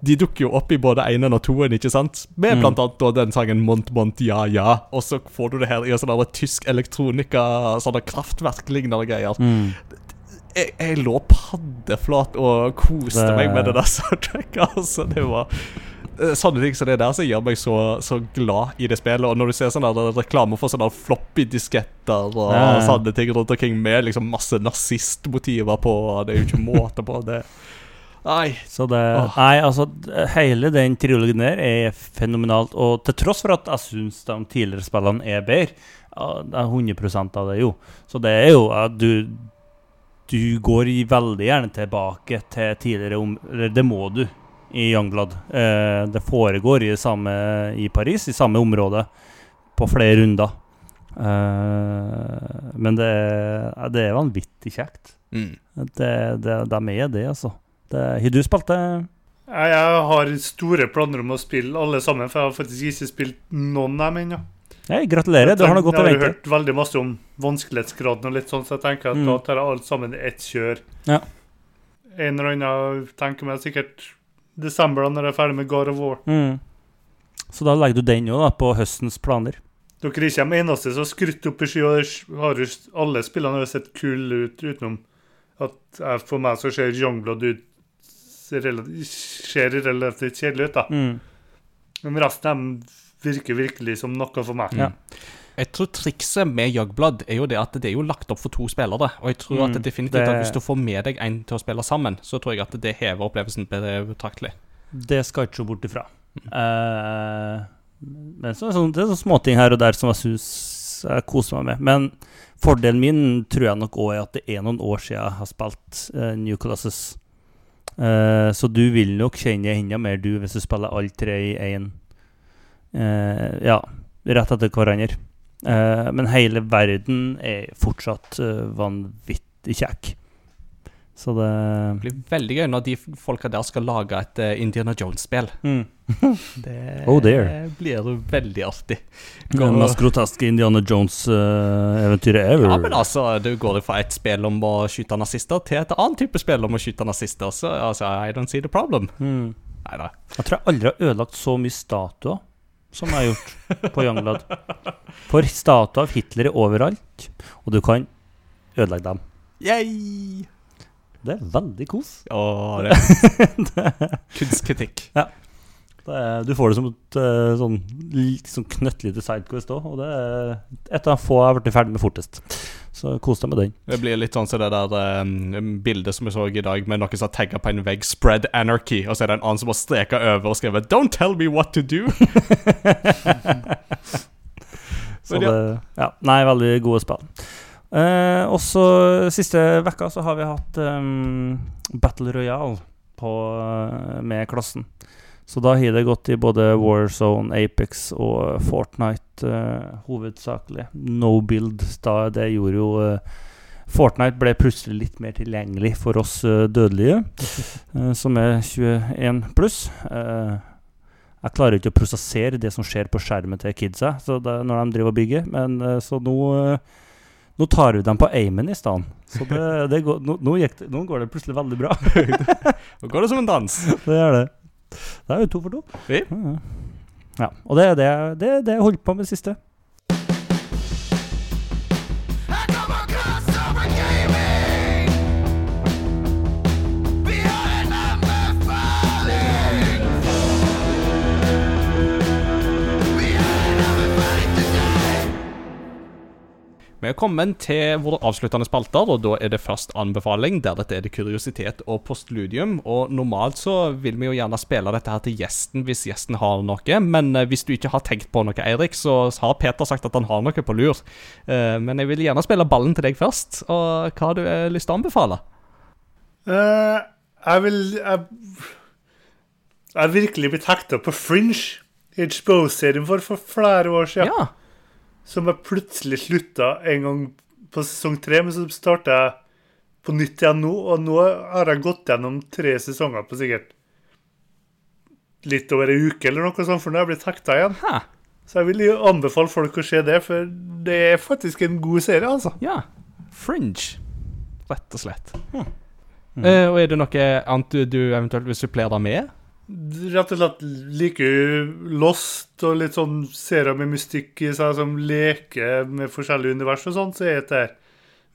De dukker jo opp i både enen og toen, ikke sant? Med Mm. blant annet da den sangen Mont Mont Ja Ja. Og så får du det her i en sånn tysk elektronika, sånne kraftverk-lignende greier. Mm. Jeg, jeg lå paddeflat og koste Det- meg med det der soundtracket. Altså, det var eh, Sånne ting som det der som gjør meg så, så glad i det spillet. Og når du ser sånne der reklamer for sånne floppy-disketter og Ja, ja. sånne ting rundt omkring med liksom masse nazistmotiver på, det er jo ikke måte på. det Nei. Så det oh. Nei, altså, hele den trilogien der er fenomenalt. Og til tross for at jeg syns de tidligere spillene er bedre, det er 100% av det, jo. Så det er jo at du Du går veldig gjerne tilbake til tidligere om... Eller det må du i Youngblood. Eh, det foregår i, samme, i Paris, i samme område, på flere runder. Eh, men det det er vanvittig kjekt. Mm. Det, det, de er det, altså. Har du spilt det? Jeg, har store planer om å spille alle sammen, for jeg har faktisk ikke spilt noen av dem ennå. Nei, gratulerer. Du har noe godt å Jeg har hørt veldig masse om vanskelighetsgraden og litt sånn, så jeg tenker at Mm. da tar jeg alt sammen i ett kjør. Ja. En eller annen tenker meg sikkert desember, da, når jeg er ferdig med God of War. Mm. Så da legger du den da på høstens planer. Dere er ikke de eneste som har skrytt opp i sky, og har alle spillene har sett kule ut, utenom at for meg så ser Youngblood ut ser relativt kjedelig ut, da. Mm. Men resten av dem virker virkelig som noe for meg. Ja. Jeg tror trikset med Youngblood er jo det at det er jo lagt opp for to spillere. Og jeg tror Mm, at det definitivt det- at hvis du får med deg en til å spille sammen, så tror jeg at det hever opplevelsen betraktelig. Det skal jeg ikke se bort ifra. Eh, men så, sånn, det er sånne småting her og der som jeg syns jeg koser meg med. Men fordelen min tror jeg nok òg er at det er noen år siden jeg har spilt uh, New Colossus. Eh, så du vil nok kjenne enda mer, du, hvis du spiller alle tre i én. uh, ja, rett etter hverandre. Uh, men hele verden er fortsatt eh, vanvittig kjekk. Så det Det blir veldig gøy når de folka der skal lage et eh, Indiana Jones-spill. mm. Det Oh blir blir veldig artig. Det mest groteske Indiana Jones-eventyret ever. Ja, men altså, du går fra et spill om å skyte nazister til et annet type spill om å skyte nazister, så altså, I don't see the problem. Mm. Neida. Jeg tror jeg aldri har ødelagt så mye statuer som jeg har gjort på Youngblood. For statuer av Hitler er overalt, og du kan ødelegge dem. Yay! Det er veldig kos. Ja, det er kunstkritikk. Det er, du får det som et eh, sånn, sånn knøttlite sidequest òg, og det er et av få jeg har blitt ferdig med fortest. Så kos deg med den. Det blir litt sånn som det der um, bildet som vi så i dag, med noen som har tagga på en vegg 'Spread anarchy', og så er det en annen som har streka over og skrevet 'Don't tell me what to do'. Så det, ja, nei, veldig gode spill. Eh, også siste vekka så har vi hatt um, Battle Royale på, eh, med klassen. Så da har det gått i både Warzone, Apex og Fortnite uh, hovedsakelig. No build, da det gjorde jo uh, Fortnite ble plutselig litt mer tilgjengelig for oss uh, dødelige, som er 21 pluss. Jeg klarer ikke å prosessere det som skjer på skjermen til kidsa så det, når de driver og bygger. Men så nå Nå tar vi dem på aimen i stedet. Så det, det går, nå, nå, det, nå går det plutselig veldig bra. Nå går det som en dans. det gjør det. Da er vi to for to. Vi. Ja, og det er det, det, det jeg holdt på med siste. Vi er kommet til våre avsluttende spalter, og da er det først anbefaling. Deretter er det kuriositet og postludium. Og normalt så vil vi jo gjerne spille dette her til gjesten hvis gjesten har noe. Men eh, hvis du ikke har tenkt på noe, Eirik, så har Peter sagt at han har noe på lur. Eh, men jeg vil gjerne spille ballen til deg først. Og hva har du eh, lyst til å anbefale? Eh, jeg vil Jeg jeg virkelig blitt hekta på Fringe, HBO-serien for, for flere år siden. Ja. Som jeg plutselig slutta en gang på sesong tre, men så starta jeg på nytt igjen nå. Og nå har jeg gått gjennom tre sesonger på sikkert litt over ei uke eller noe sånt, for nå har jeg blitt hekta igjen. Hæ. Så jeg vil jo anbefale folk å se det, for det er faktisk en god serie, altså. Ja. Fringe. Rett og slett. Eh, og er det noe annet du, du eventuelt vil supplere deg med? Rett og slett liker jo Lost og litt sånn serier med mystikk i seg som leker med forskjellige univers og sånn, så er dette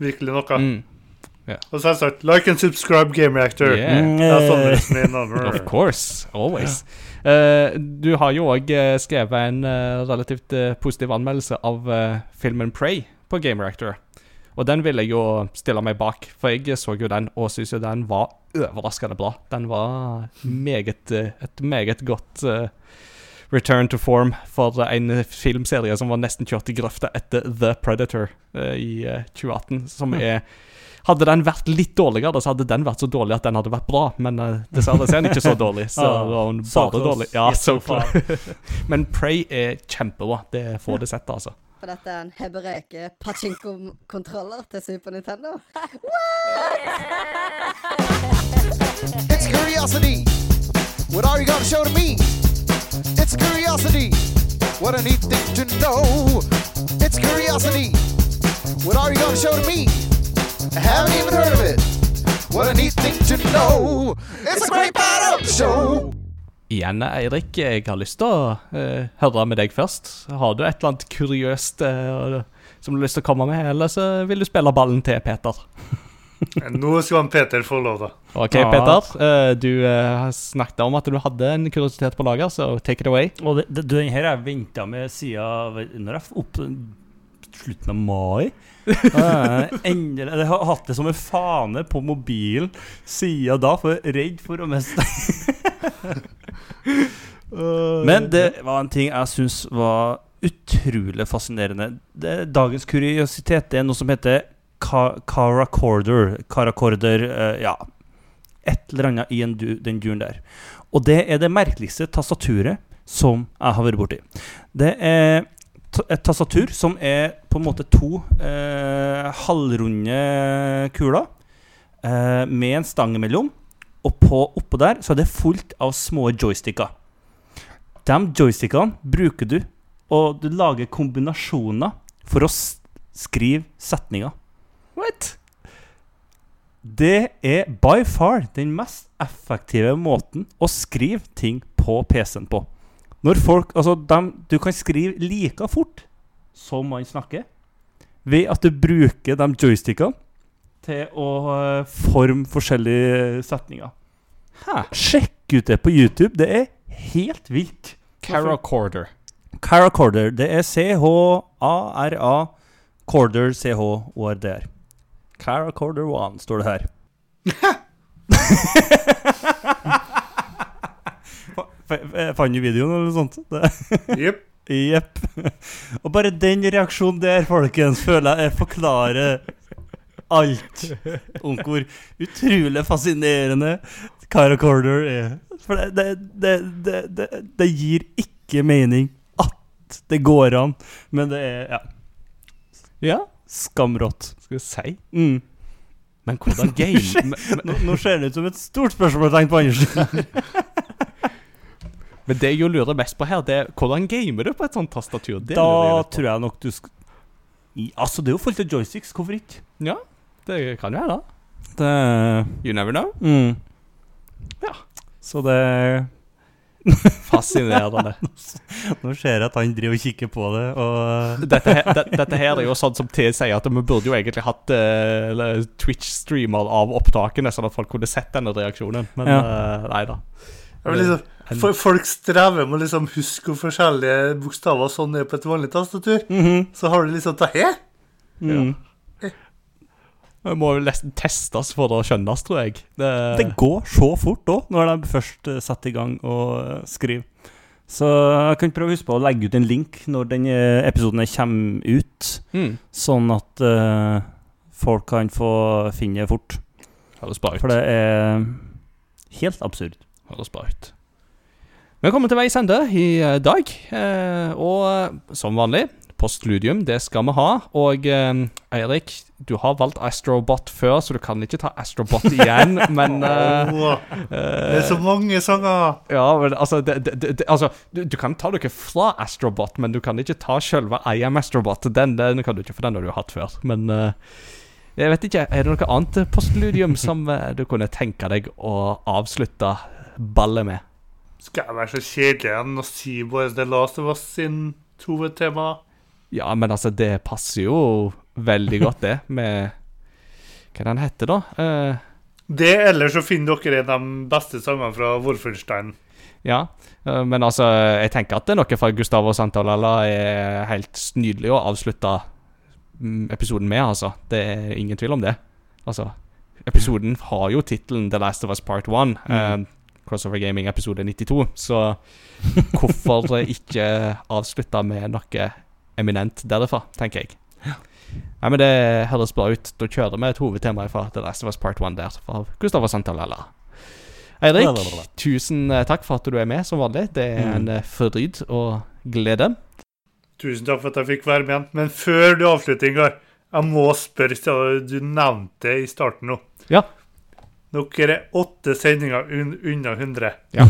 virkelig noe. Mm. Og selvsagt, like and subscribe Game Reactor. Yeah. Mm, Det er sånn eh. Of course. Always. Uh, du har jo òg skrevet en uh, relativt uh, positiv anmeldelse av eh, filmen Prey på Game Reactor. Og den vil jeg jo stille meg bak, for jeg så jo den og syns jo den var overraskende bra. Den var meget, eh, et meget godt uh, return to form for en filmserie som var nesten kjørt i grøfta etter The Predator uh, i uh, 2018, som er hadde den vært litt dårligere, så hadde den vært så dårlig at den hadde vært bra. Men uh, dessverre er den ikke så dårlig. Så Ah, var hun bare dårlig. Ja, så so Men Prey er kjempebra. Det får det sett, altså. For dette en Hebereke pachinko-kontroller til Super Nintendo. It's curiosity. What are you gonna show to me? It's curiosity. What a neat thing to know. It's curiosity. What are you gonna show to me? I haven't even heard of it. What a neat thing to know. It's a great the show. Igjen, Eirik, jeg har lyst til å uh, høre med deg først. Har du et eller annet kuriøst uh, som du har lyst til å komme med, eller så vil du spille ballen til Peter? Nå skal han Peter få lov, da. OK, Ja. Peter. eh, du snakket om at du hadde en kuriositet på lager, så take it away. Og det, det, den her har jeg venta med siden Når jeg opp slutten av mai. Eh, Endelig Jeg har hatt det som en fane på mobilen siden da, for jeg er redd for å miste Men det var en ting jeg syns var utrolig fascinerende. Det, dagens kuriositet det er noe som heter caracorder. Caracorder, eh, ja Et eller annet i en du, den duren der. Og det er det merkeligste tastaturet som jeg har vært borti. Det er et tastatur som er på en måte to eh, halvrunde kuler. eh, med en stang imellom. Og på, oppå der så er det fullt av små joysticker. De joystickene bruker du, og du lager kombinasjoner for å skrive setninger. What? Det er by far den mest effektive måten å skrive ting på PC-en på. Når folk Altså, dem- du kan skrive like fort som man snakker, ved at du bruker de joystickene til å eh, forme forskjellige setninger. Hæ. Sjekk ut det på YouTube. Det er helt vilt. Caracorder. Caracorder. Det er C-H-A-R-A. Corder, C-H-O-R-D-R. Caracorder 1, står det her. Fa- Fant du videoen eller noe sånt? Jepp. Jepp. Og bare den reaksjonen der, folkens, føler jeg forklarer alt om hvor utrolig fascinerende Caracorder er. For det, det, det, det, det, det gir ikke mening at det går an, men det er ja, Ja, skamrått. skal vi si. Mm. Men hvordan game Nå, nå ser det ut som et stort spørsmålstegn på andre siden. men det jeg jo lurer mest på her, det er hvordan gamer du på et sånt tastatur? Det Da tror jeg nok du skal Altså, det er jo fullt av joysticks. Hvorfor ikke? Ja, det kan jo hende. Det You never know. mm. Ja. Så det Fascinerende. Nå ser jeg at han driver og kikker på det, og dette, her, det, dette her er jo sånn som tilsier at vi burde jo egentlig hatt uh, Twitch-streamer av opptakene, sånn at folk kunne sett denne reaksjonen. Men Ja. uh, nei da. Jeg vil liksom, for, folk strever med å liksom huske forskjellige bokstaver sånn er på et vanlig tastatur. Mhm. Så har du liksom det her. mm. Det må jo nesten testes for å skjønnes, tror jeg. Det, Det går så fort òg, når de først eh, setter i gang og eh, skriver. Så jeg kan prøve å huske på å legge ut en link når den eh, episoden kommer ut, mm, sånn at uh, folk kan få finne det fort. For det er helt absurd. Høres bra ut. Vi er kommet til veis ende i eh, dag, eh, og eh, som vanlig Postludium, det skal vi ha. Og Eirik, du har valgt Astrobot før, så du kan ikke ta Astrobot igjen, men oh, uh, det er så mange sanger. Ja, men altså, det, det, det, altså du, du kan ta noe fra Astrobot, men du kan ikke ta selve I am Astrobot. Den, den kan du ikke, for den har du hatt før. Men uh, jeg vet ikke, er det noe annet postludium som du kunne tenke deg å avslutte ballet med? Skal jeg være så kjedelig enn å si bare The Last of Us sin hovedtema? Ja, men altså, det passer jo veldig godt, det, med Hva er den heter da? Uh, Det, eller så finner dere de beste sangene fra Wolfenstein. ja, uh, men altså, jeg tenker at det er noe fra Gustavo Santalala er helt nydelig å avslutte mm, episoden med, altså. Det er ingen tvil om det. Altså, episoden har jo tittelen The Last of Us Part 1. eh, Crossover Gaming episode 92. Så hvorfor ikke avslutte med noe eminent derifra, tenker jeg. Nei, men Det høres bra ut. Da kjører vi et hovedtema fra The Last of Us Part 1 der, fra Gustavo Santalala. Eirik, tusen eh, takk for at du er med som vanlig. Det er en eh, fryd og glede. Tusen takk for at jeg fikk være med igjen. Men før du avslutter, Ingar, jeg må spørre siden du nevnte i starten nå. Ja. Dere er åtte sendinger un unna 100. Ja.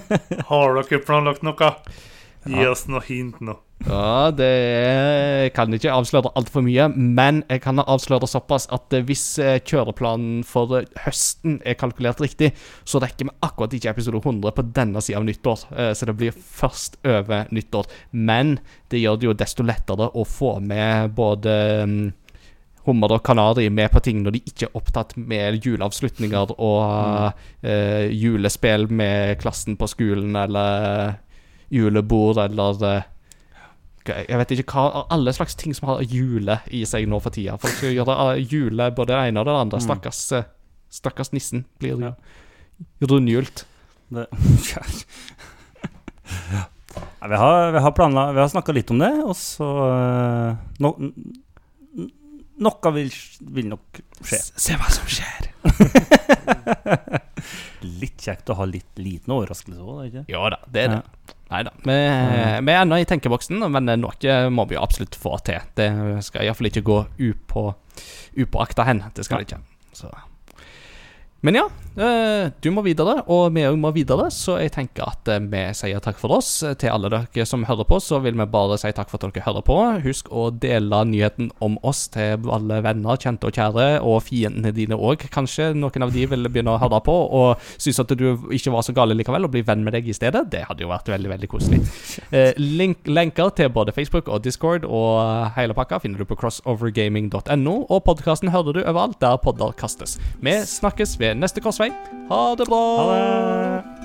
Har dere planlagt noe? Gi Ja. oss noe hint nå. Ja, det Jeg kan ikke avsløre altfor mye, men jeg kan avsløre såpass at eh, hvis eh, kjøreplanen for høsten er kalkulert riktig, så rekker vi akkurat ikke episode 100 på denne sida av nyttår. eh, Så det blir først over nyttår. Men det gjør det jo desto lettere å få med både mm, hummer og kanari med på ting når de ikke er opptatt med juleavslutninger og eh, julespill med klassen på skolen, eller julebord, eller eh, jeg vet ikke hva Alle slags ting som har jule i seg nå for tida. Folk skal gjøre eh, jule både det ene og det andre. Stakkars, eh, stakkars nissen blir Ja. rundhjult. Det. Ja, vi har, vi har planla Vi har snakka litt om det, og så eh, no, n- Noe vil, vil nok skje. Se hva som skjer. Litt kjekt å ha litt liten overraskelse òg, ikke Ja da, det er det. Nei da. Vi, vi er ennå i tenkeboksen, men noe må vi jo absolutt få til. Det skal iallfall ikke gå upå, upåakta hen. Det skal det ikke. Så. Men ja, eh, du må videre, og vi òg må videre, så jeg tenker at eh, vi sier takk for oss. Til alle dere som hører på, så vil vi bare si takk for at dere hører på. Husk å dele nyheten om oss til alle venner, kjente og kjære, og fiendene dine òg. Kanskje noen av de vil begynne å høre på og synes at du ikke var så gale likevel, og bli venn med deg i stedet. Det hadde jo vært veldig, veldig koselig. Eh, link, lenker til både Facebook og Discord og hele pakka finner du på crossovergaming.no, og podkasten hører du overalt der podder kastes. Vi snakkes ved neste korsvei. Ha det bra! Ha det!